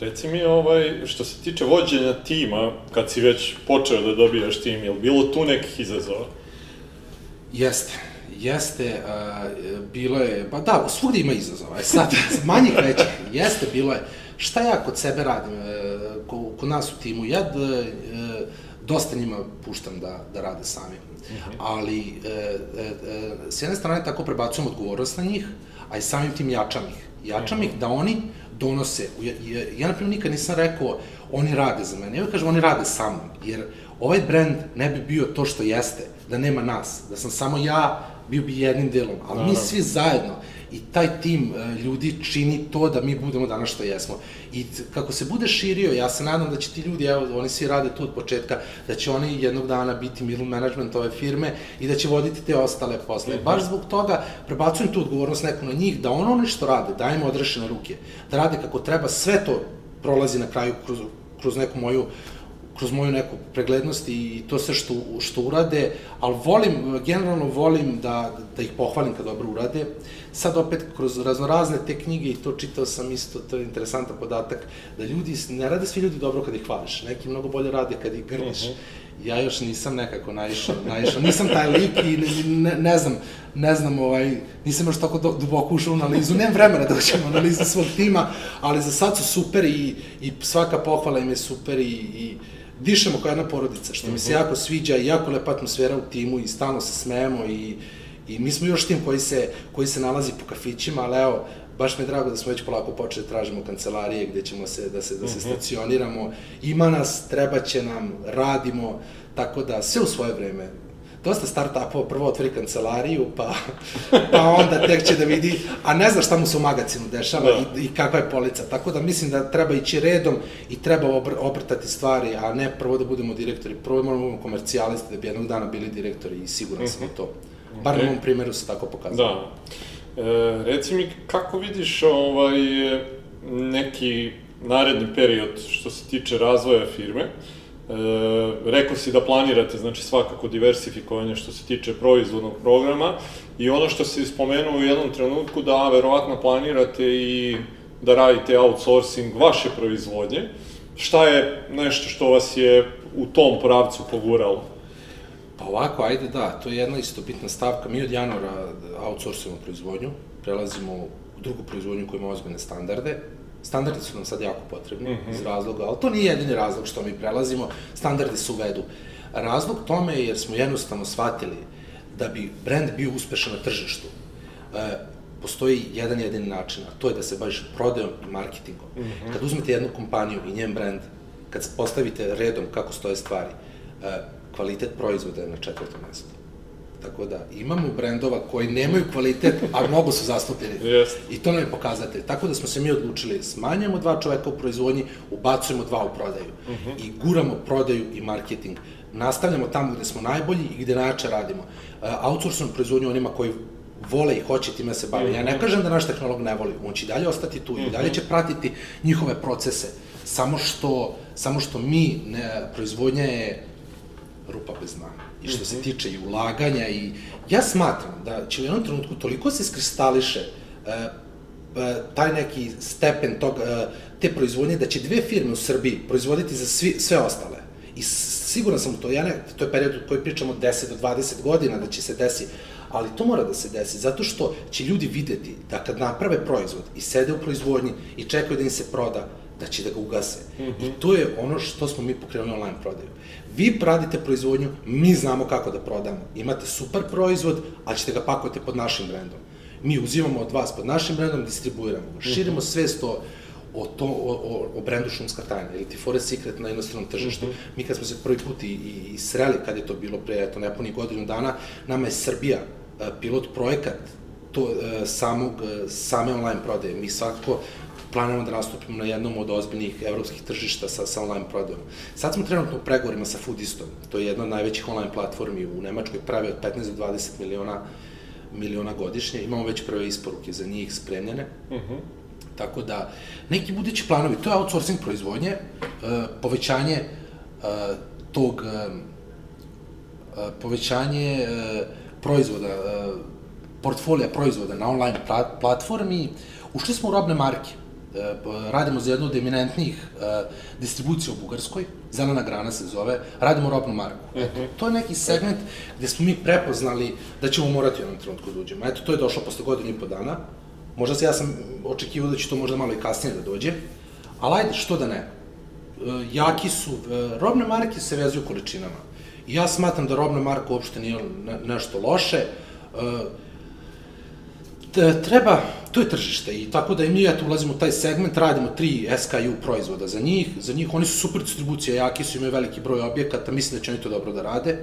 Speaker 1: Reci mi, ovaj, što se tiče vođenja tima, kad si već počeo da dobijaš tim, je li bilo tu nekih izazova?
Speaker 2: Jeste. Jeste, uh, bilo je, pa da, svugde ima izazova, e sad, [LAUGHS] manjih većih, jeste, bilo je. Šta ja kod sebe radim, uh, kod nas u timu, ja uh, dosta njima puštam da, da rade sami. Mhm. -huh. Ali, e, e, e, s jedne strane tako prebacujem odgovornost na njih, a i samim tim jačam ih. Jačam -huh. ih da oni donose, ja, ja, ja na primjer nikad nisam rekao oni rade za mene, ja kažem oni rade sa mnom, jer ovaj brand ne bi bio to što jeste, da nema nas, da sam samo ja, bio bi jednim delom, ali mi svi zajedno, i taj tim e, ljudi čini to da mi budemo danas što jesmo. I kako se bude širio, ja se nadam da će ti ljudi, evo, oni svi rade tu od početka, da će oni jednog dana biti middle management ove firme i da će voditi te ostale posle. Mm -hmm. Baš zbog toga prebacujem tu odgovornost neku na njih, da ono nešto rade, da im odrešene ruke, da rade kako treba, sve to prolazi na kraju kroz, kroz neku moju kroz moju neku preglednost i to sve što, što urade, ali volim, generalno volim da, da ih pohvalim kad dobro urade. Sad opet, kroz raznorazne te knjige, i to čitao sam isto, to je interesantan podatak, da ljudi, ne rade svi ljudi dobro kad ih hvališ, neki mnogo bolje rade kad ih grliš. Uh mhm. -huh. Ja još nisam nekako naišao, naišao, nisam taj lik i ne, ne, ne znam, ne znam, ovaj, nisam još tako duboko ušao u analizu, nemam vremena da uđem u analizu svog tima, ali za sad su super i, i svaka pohvala im je super i, i dišemo kao jedna porodica, što mi se mhm. jako sviđa jako lepa atmosfera u timu i stalno se smejemo i, i mi smo još tim koji se, koji se nalazi po kafićima, ali evo, baš mi je drago da smo već polako počeli da tražimo kancelarije gde ćemo se, da se, da se mhm. stacioniramo. Ima nas, treba će nam, radimo, tako da sve u svoje vreme dosta start-upova prvo otvori kancelariju, pa, pa onda tek će da vidi, a ne zna šta mu se u magazinu dešava da. i, i kakva je polica. Tako da mislim da treba ići redom i treba obr, obrtati stvari, a ne prvo da budemo direktori. Prvo moramo da budemo komercijalisti da bi jednog dana bili direktori i siguran uh -huh. sam u to. Bar okay. na mom primjeru se tako pokazalo.
Speaker 1: Da. E, reci mi, kako vidiš ovaj, neki naredni period što se tiče razvoja firme? E, rekao si da planirate, znači svakako diversifikovanje što se tiče proizvodnog programa i ono što si spomenuo u jednom trenutku da verovatno planirate i da radite outsourcing vaše proizvodnje. Šta je nešto što vas je u tom pravcu poguralo?
Speaker 2: Pa ovako, ajde da, to je jedna isto bitna stavka. Mi od januara outsourcujemo proizvodnju, prelazimo u drugu proizvodnju koja ima ozbiljne standarde, Standardi su nam sad jako potrebni mm -hmm. iz razloga, ali to nije jedini razlog što mi prelazimo, standardi se uvedu. Razlog tome je jer smo jednostavno shvatili da bi brand bio uspešan na tržištu, e, postoji jedan jedini način, a to je da se baviš prodajom i marketingom. Mm -hmm. Kad uzmete jednu kompaniju i njen brand, kad postavite redom kako stoje stvari, e, kvalitet proizvoda je na četvrtom mestu. Tako da, imamo brendova koji nemaju kvalitet, a mnogo su zastupljeni.
Speaker 1: Yes.
Speaker 2: I to nam je pokazatelj. Tako da smo se mi odlučili, smanjujemo dva čoveka u proizvodnji, ubacujemo dva u prodaju. Uh mhm. -huh. I guramo prodaju i marketing. Nastavljamo tamo gde smo najbolji i gde najjače radimo. Uh, outsourcing proizvodnju onima koji vole i hoće time da se bave. Ja ne kažem da naš tehnolog ne voli, on će dalje ostati tu i dalje će pratiti njihove procese. Samo što, samo što mi, ne, proizvodnja je rupa bez dna. I što se tiče i ulaganja i ja smatram da će u jednom trenutku toliko se iskristališe e, taj neki stepen tog, e, te proizvodnje da će dve firme u Srbiji proizvoditi za svi, sve ostale. I siguran sam u to, ja ne, to je period u koji pričamo 10 do 20 godina da će se desi, ali to mora da se desi, zato što će ljudi videti da kad naprave proizvod i sede u proizvodnji i čekaju da im se proda, da će da ga ugase. I to je ono što smo mi pokrenuli online prodaju. Vi radite proizvodnju, mi znamo kako da prodamo. Imate super proizvod, a ćete ga pakovati pod našim brendom. Mi uzimamo od vas pod našim brendom, distribuiramo ga. Širimo svest o, o, to, o, o, o brendu Šumska tajna ili ti Forest Secret na inostranom tržištu. Mi kad smo se prvi put i, i, i sreli, kad je to bilo pre, eto, nepunih godinu dana, nama je Srbija e, pilot projekat to, e, samog, e, same online prodaje. Mi svakako planiramo da nastupimo na jednom od ozbiljnih evropskih tržišta sa, sa online prodajom. Sad smo trenutno u pregovorima sa Foodistom, to je jedna od najvećih online platformi u Nemačkoj, pravi od 15 do 20 miliona miliona godišnje, imamo već prve isporuke za njih spremljene. Tako da, neki budući planovi, to je outsourcing proizvodnje, e, povećanje e, tog, e, povećanje proizvoda, portfolija proizvoda na online pla- platformi, ušli smo u robne marke. E, radimo za jednu od eminentnijih e, distribucija u Bugarskoj, Zelena grana se zove, radimo robnu marku. Eto, to je neki segment gde smo mi prepoznali da ćemo morati u jednom trenutku da uđemo. Eto, to je došlo posle godinu i po dana. Možda se ja sam očekivao da će to možda malo i kasnije da dođe, ali ajde, što da ne. E, jaki su, robne marke se vezuju količinama. I ja smatram da robna marka uopšte nije ne, nešto loše. E, treba, to je tržište i tako da i mi eto ulazimo u taj segment, radimo tri SKU proizvoda za njih, za njih oni su super distribucija, jaki su, imaju veliki broj objekata, mislim da će oni to dobro da rade,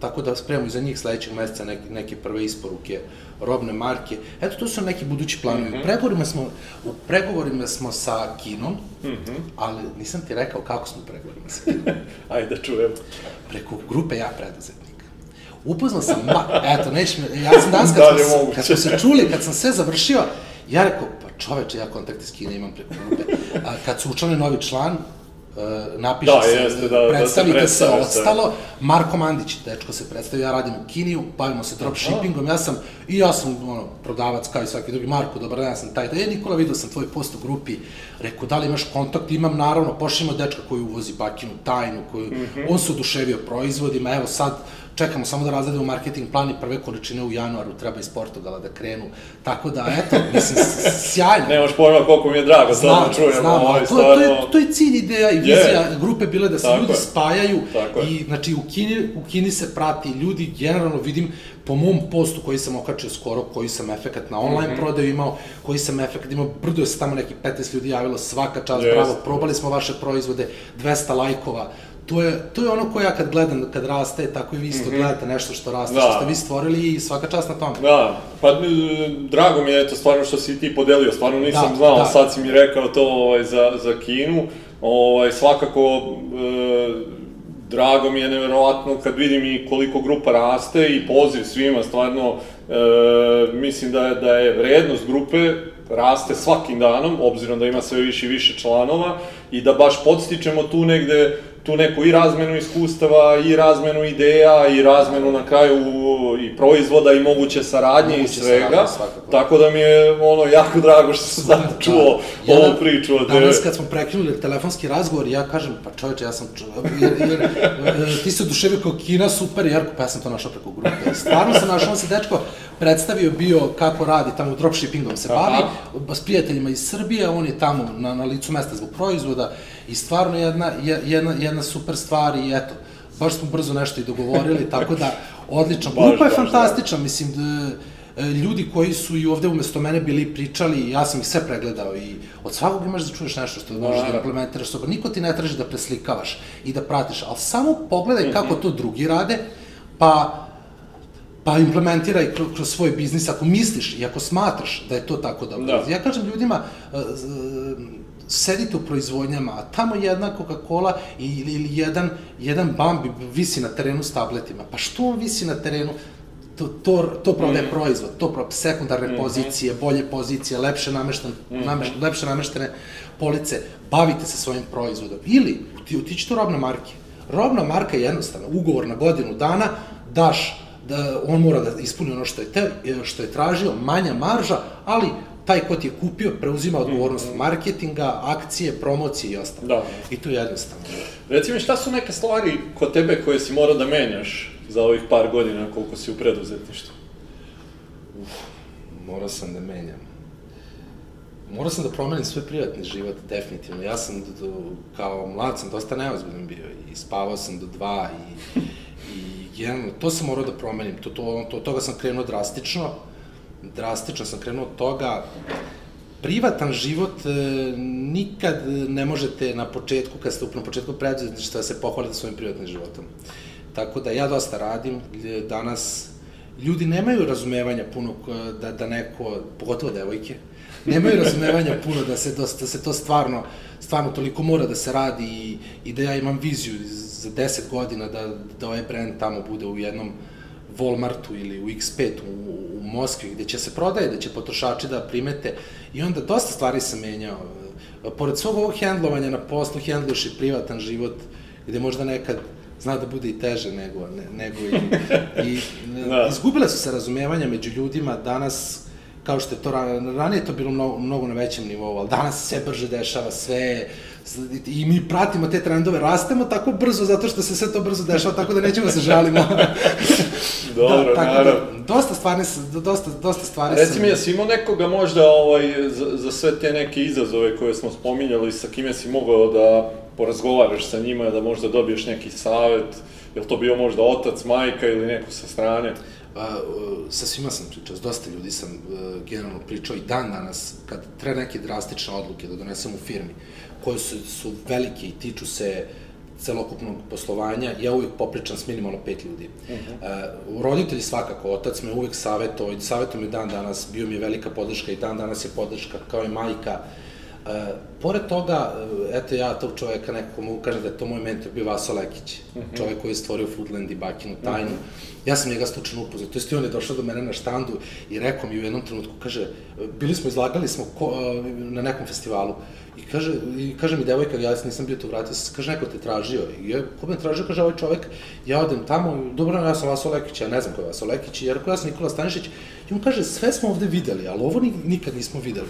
Speaker 2: tako da spremamo i za njih sledećeg meseca neke, neke prve isporuke robne marke. Eto, to su neki budući planovi. Mm -hmm. U pregovorima smo, u pregovorima smo sa Kinom, mm -hmm. ali nisam ti rekao kako smo u pregovorima sa Kinom. [LAUGHS]
Speaker 1: Ajde da čujem.
Speaker 2: Preko grupe Ja preduzetnik. Upoznao sam, ma, eto, nećeš me, ja sam danas kad,
Speaker 1: Da
Speaker 2: smo,
Speaker 1: moguće?
Speaker 2: kad smo se čuli, kad sam sve završio, ja rekao, pa čoveče, ja kontakte s Kine imam preko grupe. A, kad su učlani novi član, uh, napiše
Speaker 1: Da,
Speaker 2: se,
Speaker 1: jeste, da- da se
Speaker 2: predstavite se,
Speaker 1: se.
Speaker 2: ostalo, Marko Mandić, dečko se predstavio, ja radim u Kiniju, bavimo se dropshippingom, ja sam, i ja sam, ono, prodavac kao i svaki drugi, Marko, dobar dan, ja sam taj, da je Nikola, vidio sam tvoj post u grupi, rekao, da li imaš kontakt, imam, naravno, pošljemo dečka koji uvozi bakinu tajnu, koju,
Speaker 1: Mhm.
Speaker 2: on se oduševio proizvodima, evo sad, čekamo samo da razradimo marketing plan i prve količine u januaru treba iz Portugala da krenu. Tako da, eto, mislim, sjajno.
Speaker 1: Nemaš pojma koliko mi je drago sad da čujem.
Speaker 2: znam,
Speaker 1: ovaj,
Speaker 2: to, to, je, to je cilj, ideja i vizija grupe bile da se
Speaker 1: Tako
Speaker 2: ljudi
Speaker 1: je.
Speaker 2: spajaju
Speaker 1: Tako
Speaker 2: i znači u Kini, u Kini se prati ljudi, generalno vidim po mom postu koji sam okačio skoro, koji sam efekat na online
Speaker 1: Mhm.
Speaker 2: prodaju imao, koji sam efekat imao, brdo je se tamo neki 15 ljudi javilo, svaka čast,
Speaker 1: Jeste.
Speaker 2: bravo, probali smo vaše proizvode, 200 lajkova, to je, to je ono koje ja kad gledam, kad raste, tako i vi isto gledate nešto što raste.
Speaker 1: Da.
Speaker 2: što ste vi stvorili i svaka čast na tome.
Speaker 1: Da, pa drago mi je eto stvarno što si ti podelio, stvarno nisam
Speaker 2: Da,
Speaker 1: znao,
Speaker 2: da.
Speaker 1: sad si mi rekao to ovaj, za, za Kinu, ovaj, svakako e, drago mi je neverovatno kad vidim i koliko grupa raste i poziv svima, stvarno e, mislim da je, da je vrednost grupe raste svakim danom, obzirom da ima sve više i više članova i da baš podstičemo tu negde tu neku i razmenu iskustava, i razmenu ideja, i razmenu na kraju i proizvoda i moguće saradnje i
Speaker 2: Moguće
Speaker 1: svega.
Speaker 2: saradnje, svakako.
Speaker 1: Tako da mi je ono jako drago što sam sad čuo
Speaker 2: Da.
Speaker 1: ovu priču od tebe.
Speaker 2: Danas kad smo prekinuli telefonski razgovor, ja kažem, pa čoveče, ja sam čuo, jer, jer e, ti se oduševio kao Kina, super, Jerko, pa ja sam to našao preko grupe. Stvarno sam našao, on se dečko predstavio bio kako radi, tamo dropshippingom se bavi, s prijateljima iz Srbije, on je tamo na, na licu mesta zbog proizvoda i stvarno jedna, je- jedna, jedna super stvar i eto, baš smo brzo nešto i dogovorili, [LAUGHS] tako da odlično.
Speaker 1: Baš,
Speaker 2: Grupa je
Speaker 1: baš, da.
Speaker 2: fantastična, mislim, da, ljudi koji su i ovde umesto mene bili pričali, ja sam ih sve pregledao i od svakog imaš da čuješ nešto što možeš da implementiraš, što niko ti ne traži da preslikavaš i da pratiš, ali samo pogledaj kako to drugi rade, pa pa implementiraj kroz, kroz svoj biznis ako misliš i ako smatraš da je to tako dobro.
Speaker 1: Da.
Speaker 2: Ja kažem ljudima, e, sedite u proizvodnjama, a tamo jedna Coca-Cola ili, ili jedan, jedan Bambi visi na terenu s tabletima. Pa što on visi na terenu? to, to, to prodaje mm. proizvod, to pro, sekundarne mm. pozicije, bolje pozicije, lepše, namešten, mm. nameš, lepše nameštene police, bavite se svojim proizvodom. Ili, ti otići to robna marke. Robna marka je jednostavna, ugovor na godinu dana, daš, da on mora da ispuni ono što je, te, što je tražio, manja marža, ali taj ko ti je kupio preuzima odgovornost mm. marketinga, akcije, promocije i ostalo. Da. I to je jednostavno.
Speaker 1: Reci mi, šta su neke stvari kod tebe koje si morao da menjaš za ovih par godina koliko si u preduzetništvu?
Speaker 2: Uf, morao sam da menjam. Morao sam da promenim svoj privatni život, definitivno. Ja sam, do, kao mlad sam dosta neozbiljan bio i spavao sam do dva i, i jedan, to sam morao da promenim. To, to, to, toga sam krenuo drastično. Drastično sam krenuo od toga. Privatan život e, nikad ne možete na početku, kad ste na početku preduzetništva, da se pohvalite svojim privatnim životom. Tako da ja dosta radim, danas ljudi nemaju razumevanja puno da, da neko, pogotovo devojke, nemaju razumevanja [LAUGHS] puno da se, da se to stvarno, stvarno toliko mora da se radi i, i da ja imam viziju za 10 godina da, da ovaj brand tamo bude u jednom Walmartu ili u X5 u, u Moskvi gde će se prodaje, da će potrošači da primete i onda dosta stvari sam menjao. Pored svog ovog hendlovanja na poslu, hendluješ i privatan život gde možda nekad zna da bude i teže nego, ne, nego i... i [LAUGHS] da. Izgubile su se razumevanja među ljudima, danas kao što je to ranije to bilo mnogo, mnogo na većem nivou, ali danas sve brže dešava, sve i mi pratimo te trendove, rastemo tako brzo zato što se sve to brzo dešava, tako da nećemo se žalimo. [LAUGHS]
Speaker 1: Dobro, da, tako naravno.
Speaker 2: Da, dosta stvari, dosta, dosta stvari
Speaker 1: Reci sam... mi, jesi imao nekoga možda ovaj, za, za sve te neke izazove koje smo spominjali, sa kime si mogao da porazgovaraš sa njima, da možda dobiješ neki savet, je li to bio možda otac, majka ili neko sa strane?
Speaker 2: Pa, sa svima sam pričao, s dosta ljudi sam uh, generalno pričao i dan danas, kad treba neke drastične odluke da donesem u firmi, koje su, su velike i tiču se celokupnog poslovanja, ja uvijek popričam s minimalno pet ljudi. Uh -huh. uh, roditelji svakako, otac me uvijek savjetovao i savjetom je dan danas, bio mi je velika podrška i dan danas je podrška, kao i majka, uh, E, pored toga, e, eto ja tog čoveka nekako mogu kažem da je to moj mentor bio Vaso Lekić, uh mhm. -huh. čovek koji je stvorio Foodland i Bakinu tajnu. Uh -huh. Ja sam njega slučajno upoznao, to jest on je došao do mene na štandu i rekao mi u jednom trenutku, kaže, bili smo, izlagali smo ko, e, na nekom festivalu i kaže, i kaže mi devojka, ja nisam bio tu, vratio kaže, neko te tražio. I ja, ko me tražio, kaže, ovaj čovek, ja odem tamo, dobro, ja sam Vaso Lekić, ja ne znam ko je Vaso Lekić, jer ja sam Nikola Stanišić, i on kaže, sve smo ovde videli, ali ovo nikad nismo videli.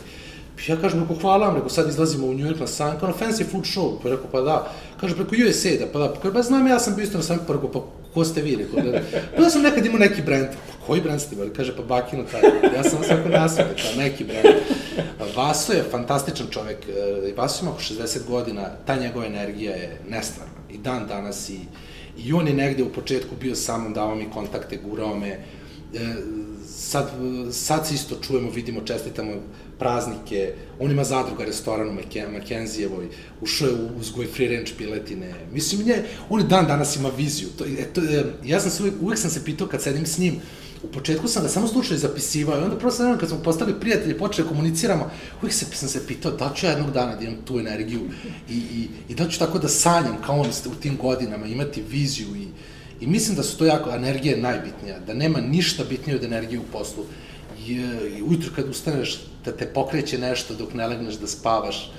Speaker 2: Ja kažem, rekao, hvala vam, rekao, sad izlazimo u New York na san, kao na fancy food show, pa rekao, pa da, kaže, preko USA, da, pa da, pa, pa znam, ja sam bio isto na sam, pa rekao, pa ko ste vi, rekao, da, pa ja sam nekad imao neki brand, pa koji brand ste imali, kaže, pa Bakino taj, ja sam svako nasmije, kao neki brand. Vaso je fantastičan čovek, e, Vaso ima oko 60 godina, ta njegova energija je nestvarna, i dan danas, i, i on je negde u početku bio sa mnom, davao mi kontakte, gurao me, e, sad, sad se isto čujemo, vidimo, čestitamo praznike, on ima zadruga, restoran u Makenzijevoj, ušao je u uzgoj free range piletine. Mislim, nje, on dan danas ima viziju. To, e, to, e, ja sam se uvijek, uvijek sam se pitao kad sedim s njim, u početku sam ga samo slučaj zapisivao i onda prvo sam kad smo postali prijatelji, počeli da komuniciramo, uvijek se, sam se pitao da ću ja jednog dana da imam tu energiju i, i, i da ću tako da sanjam kao on u tim godinama, imati viziju i, i mislim da su to jako, energija je najbitnija, da nema ništa bitnije od energije u poslu i ujutru kad ustaneš da te pokreće nešto dok ne legneš da spavaš,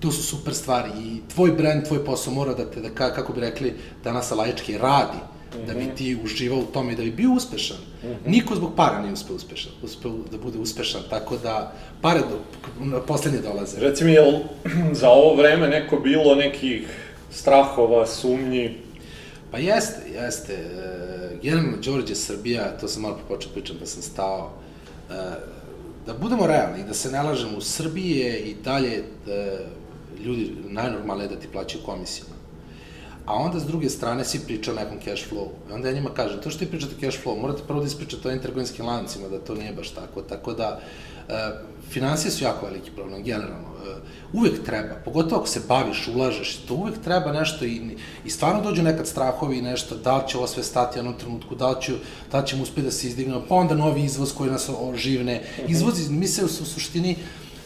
Speaker 2: to su super stvari i tvoj brand, tvoj posao mora da te, da, kako bi rekli danas laički, radi, mm -hmm. da bi mhm. ti uživao u tome i da bi bio uspešan. Mm -hmm. Niko zbog para nije uspeo uspešan, uspeo da bude uspešan, tako da pare do, poslednje dolaze.
Speaker 1: Reci mi, je za ovo vreme neko bilo nekih strahova, sumnji?
Speaker 2: Pa jeste, jeste. E, generalno, Đorđe Srbija, to sam malo počeo pričam da sam stao, da budemo realni i da se ne lažemo, u Srbiji je i dalje da, ljudi najnormalnije da ti plaćaju komisijama. A onda s druge strane svi priča o nekom cash flow. I onda ja njima kažem, to što ti pričate cash flow, morate prvo da ispričate o ovim trgovinskim lancima, da to nije baš tako. Tako da, e, financije su jako veliki problem, generalno. E, uvek treba, pogotovo ako se baviš, ulažeš, to uvek treba nešto i, i stvarno dođu nekad strahovi i nešto, da li će ovo sve stati u jednom trenutku, da li, ću, da li ćemo uspjeti da se izdignemo, pa onda novi izvoz koji nas oživne. Izvozi, mi se u, suštini,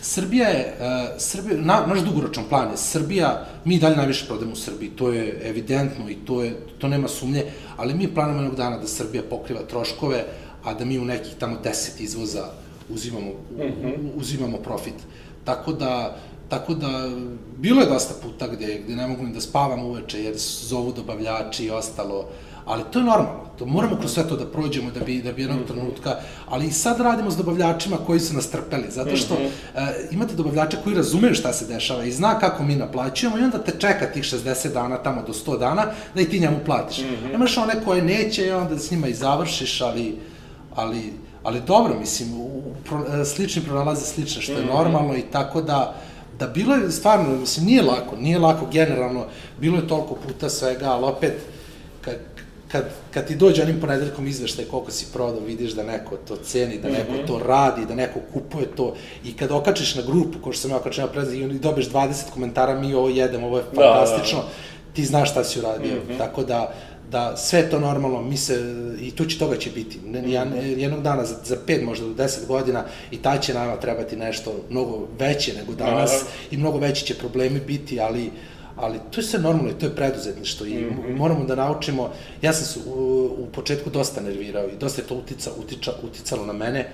Speaker 2: Srbija je, uh, Srbija, na, naš dugoročan plan je Srbija, mi dalje najviše prodajemo u Srbiji, to je evidentno i to, je, to nema sumnje, ali mi planamo jednog dana da Srbija pokriva troškove, a da mi u nekih tamo 10 izvoza uzimamo, mm -hmm. uzimamo profit. Tako da, Tako da, bilo je dosta puta gde, gde ne mogu ni da spavam uveče jer zovu dobavljači i ostalo, ali to je normalno. To moramo kroz sve to da prođemo da bi, da bi jednog trenutka, ali i sad radimo s dobavljačima koji su nas trpeli, zato što uh, imate dobavljača koji razumeju šta se dešava i zna kako mi naplaćujemo i onda te čeka tih 60 dana, tamo do 100 dana, da i ti njemu platiš. Mm -hmm. Imaš one koje neće i onda s njima i završiš, ali, ali, ali dobro, mislim, pro, slični pronalaze slične, što je -hmm. normalno i tako da, da bilo je stvarno, mislim, nije lako, nije lako generalno, bilo je toliko puta svega, ali opet, kad, kad, kad ti dođe onim ponedeljkom izveštaj koliko si prodao, vidiš da neko to ceni, da neko -hmm. to radi, da neko kupuje to i kad okačiš na grupu, ko što sam ja okačio na prezid, i dobiješ 20 komentara, mi ovo jedemo, ovo je fantastično, da, da, da. ti znaš šta si uradio. Mm -hmm. Tako da, da sve to normalno, mi se, i tu će toga će biti. Ja, jednog dana, za, za pet, možda do deset godina, i taj će nama trebati nešto mnogo veće nego danas, da, i mnogo veći će problemi biti, ali ali to je sve normalno i to je preduzetništvo i mm -hmm. moramo da naučimo, ja sam se u, u početku dosta nervirao i dosta je to utica, utiča, uticalo na mene,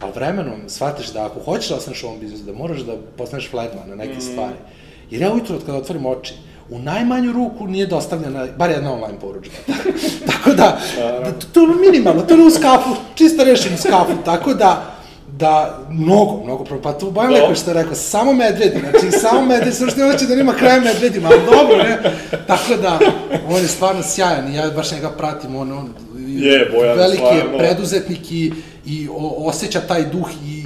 Speaker 2: a vremenom shvatiš da ako hoćeš da ostaneš u ovom biznisu, da moraš da postaneš flagman na neke mm -hmm. stvari. Jer ja ujutro od kada otvorim oči, u najmanju ruku nije dostavljena, bar jedna online poručka. [LAUGHS] tako da, da, to je minimalno, to je u skafu, čisto rešim u skafu, tako da, da, mnogo, mnogo, pa tu Bojan Leković što je rekao, samo medvedi, znači samo medvedi, sve što hoće da nima kraja medvedima, ali dobro, ne? Tako da, on je stvarno sjajan i ja baš njega pratim, on, on
Speaker 1: je, Bojan,
Speaker 2: veliki je preduzetnik i, i o, osjeća taj duh i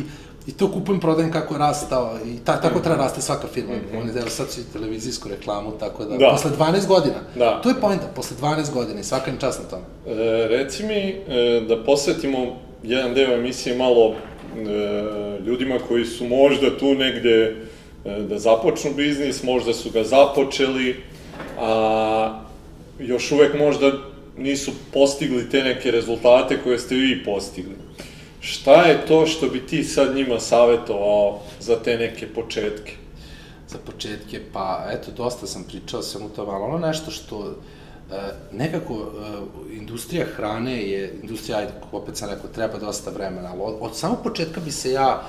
Speaker 2: I to kupujem, prodajem kako je rastao i ta, tako treba raste svaka firma. Mm -hmm. Oni deo sad su i televizijsku reklamu, tako da, da. posle 12 godina. Da. To je poenta, posle 12 godina i svaka im čast na tome.
Speaker 1: E, reci mi e, da posvetimo jedan deo emisije malo e, ljudima koji su možda tu negde e, da započnu biznis, možda su ga započeli, a još uvek možda nisu postigli te neke rezultate koje ste vi postigli. Šta je to što bi ti sad njima savjetovao za te neke početke?
Speaker 2: Za početke, pa eto, dosta sam pričao sam u tom, ali ono nešto što e, nekako e, industrija hrane je, industrija, ajde, opet sam rekao, treba dosta vremena, ali od, od samog početka bi se ja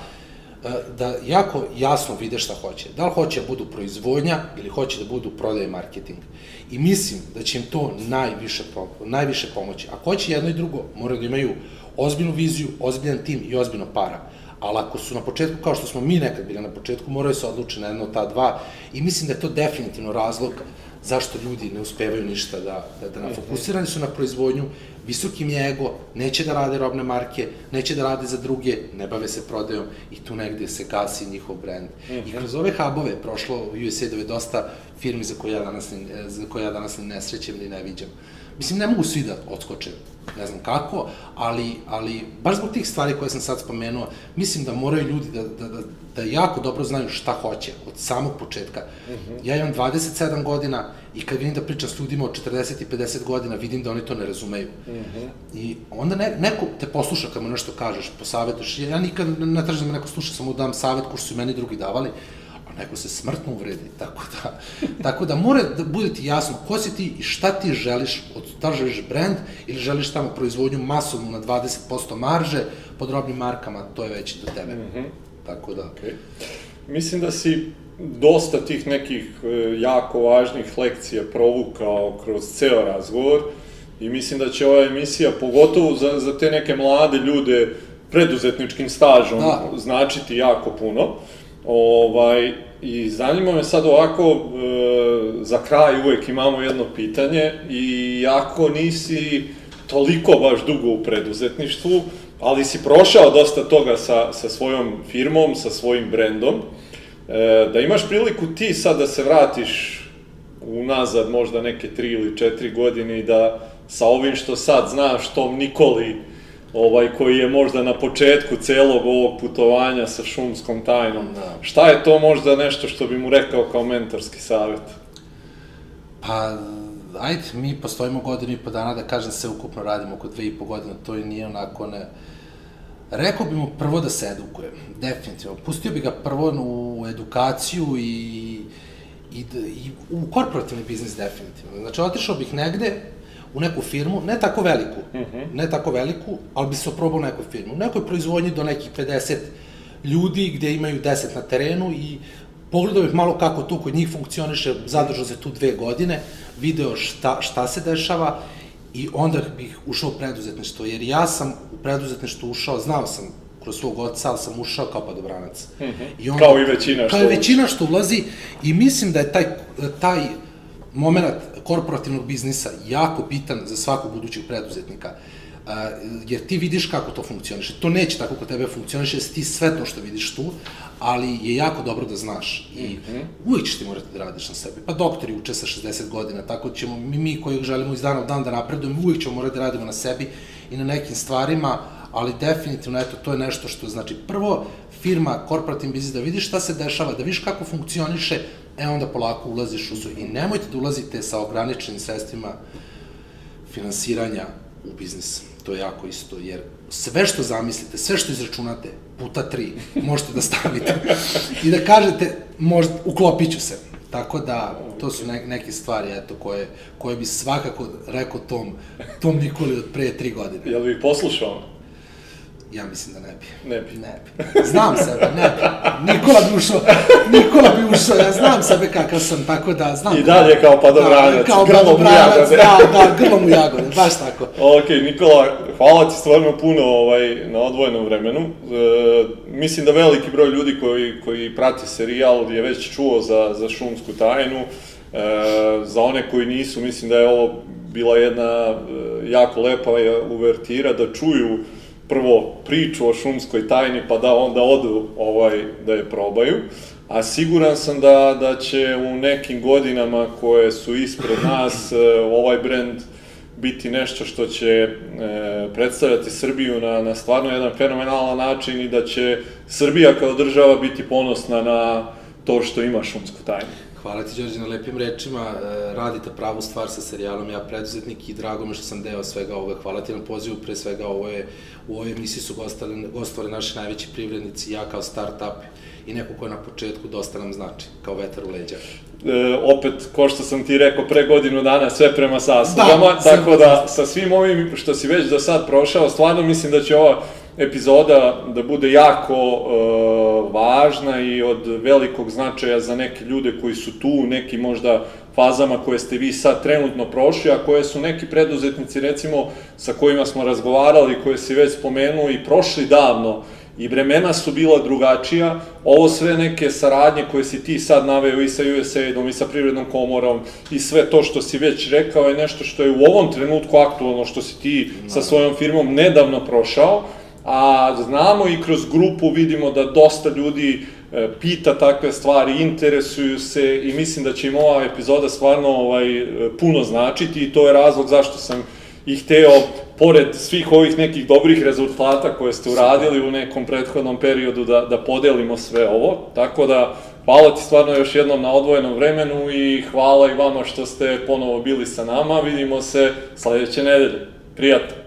Speaker 2: e, da jako jasno vide šta hoće. Da li hoće da budu proizvodnja ili hoće da budu prodaje marketing. I mislim da će im to najviše, najviše pomoći. Ako hoće jedno i drugo, moraju da imaju ozbiljnu viziju, ozbiljan tim i ozbiljno para. Ali ako su na početku, kao što smo mi nekad bili na početku, moraju se odlučiti na jedno ta dva i mislim da je to definitivno razlog zašto ljudi ne uspevaju ništa da, da, da mhm. fokusirani su na proizvodnju, visokim je ego, neće da rade robne marke, neće da rade za druge, ne bave se prodajom i tu negde se gasi njihov brend. Mm -hmm. I mhm. kroz ove hubove prošlo u USAID-ove dosta firmi za koje ja danas, za koje ja danas ne srećem ni ne viđam. Mislim, ne mogu svi da odskoče ne znam kako, ali, ali baš zbog tih stvari koje sam sad spomenuo, mislim da moraju ljudi da, da, da, da jako dobro znaju šta hoće od samog početka. Mhm. -huh. Ja imam 27 godina i kad vidim da pričam s ljudima od 40 i 50 godina, vidim da oni to ne razumeju. Mhm. -huh. I onda ne, neko te posluša kad mu nešto kažeš, posavetuješ. Ja nikad ne tražim da me neko sluša, samo dam savet ko su meni drugi davali, neko se smrtno uvredi, tako da, tako da mora da bude ti jasno ko si ti i šta ti želiš, od, da li želiš brand ili želiš tamo proizvodnju masovnu na 20% marže pod robnim markama, to je već do tebe. Mm -hmm. Tako da... Okay.
Speaker 1: Mislim da si dosta tih nekih e, jako važnih lekcija provukao kroz ceo razgovor i mislim da će ova emisija, pogotovo za, za te neke mlade ljude, preduzetničkim stažom da. značiti jako puno. Ovaj, I zanima me sad ovako, e, za kraj uvek imamo jedno pitanje i ako nisi toliko baš dugo u preduzetništvu, ali si prošao dosta toga sa, sa svojom firmom, sa svojim brendom, e, da imaš priliku ti sad da se vratiš unazad možda neke tri ili četiri godine i da sa ovim što sad znaš tom Nikoli ovaj, koji je možda na početku celog ovog putovanja sa šumskom tajnom. Da. Šta je to možda nešto što bi mu rekao kao mentorski savjet?
Speaker 2: Pa, ajde, mi postojimo godinu i po dana, da kažem, se ukupno radimo oko dve i po godine, to i nije onako ne... Rekao bi mu prvo da se edukuje, definitivno. Pustio bi ga prvo u edukaciju i, i, i u korporativni biznis definitivno. Znači, otišao bih negde u neku firmu, ne tako veliku,
Speaker 1: Mhm.
Speaker 2: -huh. ne tako veliku, ali bi se oprobao u nekoj firmu. U nekoj proizvodnji do nekih 50 ljudi gde imaju 10 na terenu i pogledao bih malo kako to kod njih funkcioniše, zadržao se tu dve godine, video šta, šta se dešava i onda bih ušao u preduzetništvo, jer ja sam u preduzetništvo ušao, znao sam kroz svog oca, ali sam ušao kao padobranac. Mm -hmm. I
Speaker 1: Mhm. Kao i većina što
Speaker 2: Kao i većina što ulazi i mislim da je taj, taj moment korporativnog biznisa jako bitan za svakog budućeg preduzetnika. Uh, jer ti vidiš kako to funkcioniše. To neće tako kod tebe funkcioniše, jer ti sve to što vidiš tu, ali je jako dobro da znaš. I mm -hmm. uvijek ćeš ti morati da radiš na sebi. Pa doktori uče sa 60 godina, tako ćemo mi, mi koji želimo iz dana u dan da napredujemo, uvijek ćemo morati da radimo na sebi i na nekim stvarima, ali definitivno, eto, to je nešto što znači prvo, firma, korporativni biznis, da vidiš šta se dešava, da vidiš kako funkcioniše, e onda polako ulaziš u svoj. I nemojte da ulazite sa ograničenim sredstvima finansiranja u biznis. To je jako isto, jer sve što zamislite, sve što izračunate, puta tri, možete da stavite i da kažete, možda, uklopit ću se. Tako da, to su ne, neke stvari, eto, koje, koje bi svakako rekao tom, tom Nikoli od pre tri godine.
Speaker 1: Jel bi ih poslušao?
Speaker 2: Ja mislim da ne bi.
Speaker 1: Ne bi.
Speaker 2: Ne bi. Znam sebe, ne bi. Nikola bi ušao, Nikola bi ušao, ja znam sebe kakav sam, tako da znam.
Speaker 1: I dalje kao padobranac,
Speaker 2: da, kao
Speaker 1: grlom u
Speaker 2: padobranac,
Speaker 1: jagode.
Speaker 2: Da, da, grlom u jagode, baš tako.
Speaker 1: Ok, Nikola, hvala ti stvarno puno ovaj, na odvojenom vremenu. E, mislim da veliki broj ljudi koji, koji prati serijal je već čuo za, za šumsku tajnu. E, za one koji nisu, mislim da je ovo bila jedna e, jako lepa uvertira da čuju prvo priču o šumskoj tajni, pa da onda odu ovaj, da je probaju. A siguran sam da, da će u nekim godinama koje su ispred [LAUGHS] nas e, ovaj brend biti nešto što će e, predstavljati Srbiju na, na stvarno jedan fenomenalan način i da će Srbija kao država biti ponosna na to što ima šumsku tajnu.
Speaker 2: Hvala ti, Đorđe, na lepim rečima. E, radite pravu stvar sa serijalom Ja preduzetnik i drago mi što sam deo svega ovoga. Hvala ti na pozivu, pre svega ovo je, u ovoj emisiji su gostali, gostovali naši najveći privrednici, ja kao start-up i neko ko je na početku dosta nam znači, kao vetar u leđa.
Speaker 1: E, opet, ko što sam ti rekao pre godinu dana, sve prema saslugama, da, tako da sa svim ovim što si već do sad prošao, stvarno mislim da će ova epizoda da bude jako e, važna i od velikog značaja za neke ljude koji su tu u nekim možda fazama koje ste vi sad trenutno prošli, a koje su neki preduzetnici recimo sa kojima smo razgovarali, koje si već spomenuo i prošli davno. I vremena su bila drugačija, ovo sve neke saradnje koje si ti sad naveo i sa USAID-om i sa Privrednom komorom i sve to što si već rekao je nešto što je u ovom trenutku aktualno, što si ti sa svojom firmom nedavno prošao, a znamo i kroz grupu vidimo da dosta ljudi e, pita takve stvari, interesuju se i mislim da će im ova epizoda stvarno ovaj, e, puno značiti i to je razlog zašto sam i hteo, pored svih ovih nekih dobrih rezultata koje ste uradili u nekom prethodnom periodu, da, da podelimo sve ovo. Tako da, hvala ti stvarno još jednom na odvojenom vremenu i hvala i vama što ste ponovo bili sa nama. Vidimo se sledeće nedelje. Prijatno!